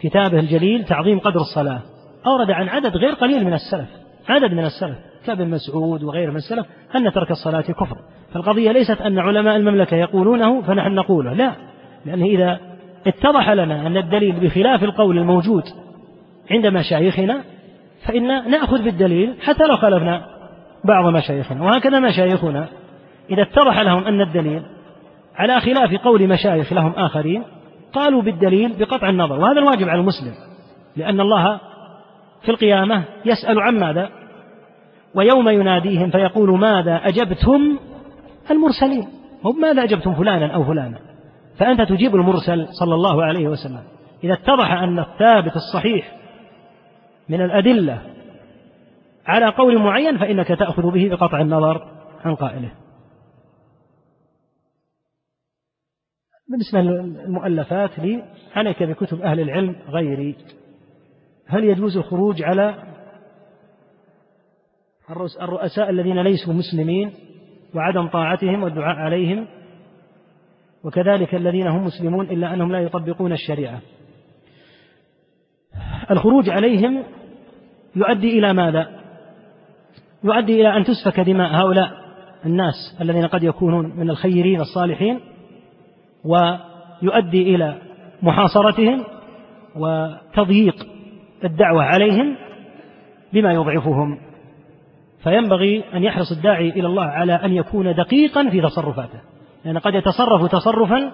كتابه الجليل تعظيم قدر الصلاة. أورد عن عدد غير قليل من السلف. عدد من السلف. كابن مسعود وغيره من السلف. أن ترك الصلاة كفر. فالقضية ليست أن علماء المملكة يقولونه فنحن نقوله. لا. لأنه إذا اتضح لنا أن الدليل بخلاف القول الموجود عند مشايخنا فإن نأخذ بالدليل حتى لو خالفنا بعض مشايخنا. وهكذا مشايخنا إذا اتضح لهم أن الدليل على خلاف قول مشايخ لهم آخرين قالوا بالدليل بقطع النظر وهذا الواجب على المسلم لأن الله في القيامة يسأل عن ماذا؟ ويوم يناديهم فيقول ماذا أجبتم المرسلين؟ هم ماذا أجبتم فلانا أو فلانا فأنت تجيب المرسل صلى الله عليه وسلم. إذا اتضح أن الثابت الصحيح من الأدلة على قول معين فإنك تأخذ به بقطع النظر عن قائله. بالنسبة للمؤلفات لي عليك بكتب أهل العلم غيري. هل يجوز الخروج على الرؤساء الذين ليسوا مسلمين وعدم طاعتهم والدعاء عليهم؟ وكذلك الذين هم مسلمون إلا أنهم لا يطبقون الشريعة. الخروج عليهم يؤدي إلى ماذا؟ يؤدي إلى أن تسفك دماء هؤلاء الناس الذين قد يكونون من الخيرين الصالحين. ويؤدي إلى محاصرتهم وتضييق الدعوة عليهم بما يضعفهم. فينبغي أن يحرص الداعي إلى الله على أن يكون دقيقا في تصرفاته. لأن قد يتصرف تصرفا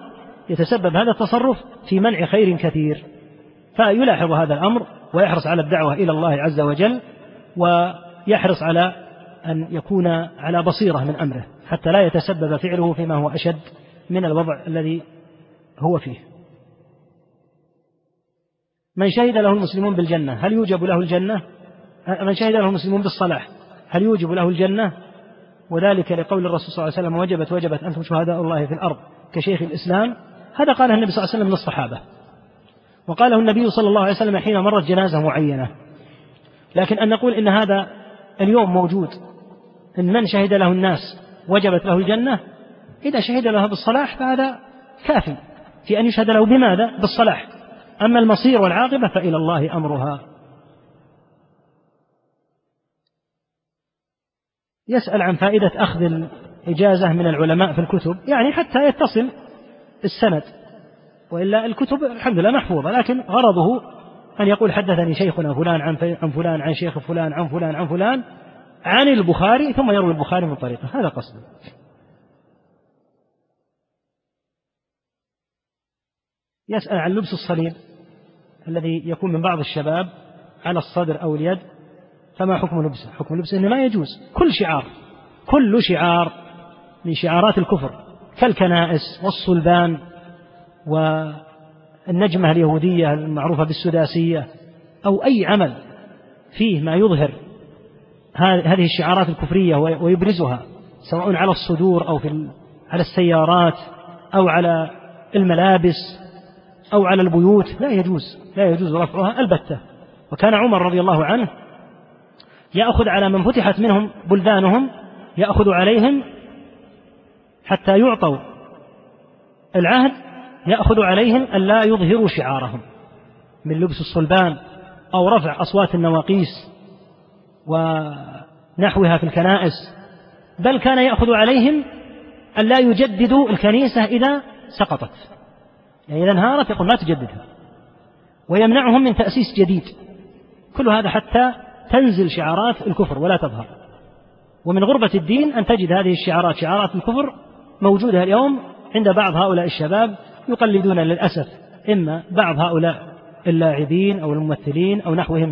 يتسبب هذا التصرف في منع خير كثير. فيلاحظ هذا الأمر ويحرص على الدعوة إلى الله عز وجل ويحرص على أن يكون على بصيرة من أمره حتى لا يتسبب فعله فيما هو أشد. من الوضع الذي هو فيه. من شهد له المسلمون بالجنة هل يوجب له الجنة؟ من شهد له المسلمون بالصلاح هل يوجب له الجنة؟ وذلك لقول الرسول صلى الله عليه وسلم وجبت وجبت أنتم شهداء الله في الأرض كشيخ الإسلام. هذا قاله النبي صلى الله عليه وسلم للصحابة وقاله النبي صلى الله عليه وسلم حين مرت جنازة معينة. لكن أن نقول إن هذا اليوم موجود إن من شهد له الناس وجبت له الجنة إذا شهد له بالصلاح فهذا كافي في أن يشهد له بماذا؟ بالصلاح. أما المصير والعاقبة فإلى الله أمرها. يسأل عن فائدة أخذ الإجازة من العلماء في الكتب يعني حتى يتصل السند وإلا الكتب الحمد لله محفوظة لكن غرضه أن يقول حدثني شيخنا فلان عن عن فلان عن شيخ فلان عن فلان عن فلان عن البخاري ثم يروي البخاري من طريقه. هذا قصده. يسأل عن لبس الصليب الذي يكون من بعض الشباب على الصدر أو اليد فما حكم لبسه؟ حكم لبسه أنه ما يجوز. كل شعار كل شعار من شعارات الكفر كالكنائس والصلبان والنجمة اليهودية المعروفة بالسداسية أو أي عمل فيه ما يظهر هذه الشعارات الكفرية ويبرزها سواء على الصدور أو في على السيارات أو على الملابس. أو على البيوت لا يجوز لا يجوز رفعها البتة. وكان عمر رضي الله عنه يأخذ على من فتحت منهم بلدانهم يأخذ عليهم حتى يعطوا العهد يأخذ عليهم أن لا يظهروا شعارهم من لبس الصلبان أو رفع أصوات النواقيس ونحوها في الكنائس. بل كان يأخذ عليهم أن لا يجددوا الكنيسة إذا سقطت. يعني إذا انهارت يقول ما تجددها. ويمنعهم من تأسيس جديد. كل هذا حتى تنزل شعارات الكفر ولا تظهر. ومن غربة الدين أن تجد هذه الشعارات شعارات الكفر موجودة اليوم عند بعض هؤلاء الشباب يقلدون للأسف إما بعض هؤلاء اللاعبين أو الممثلين أو نحوهم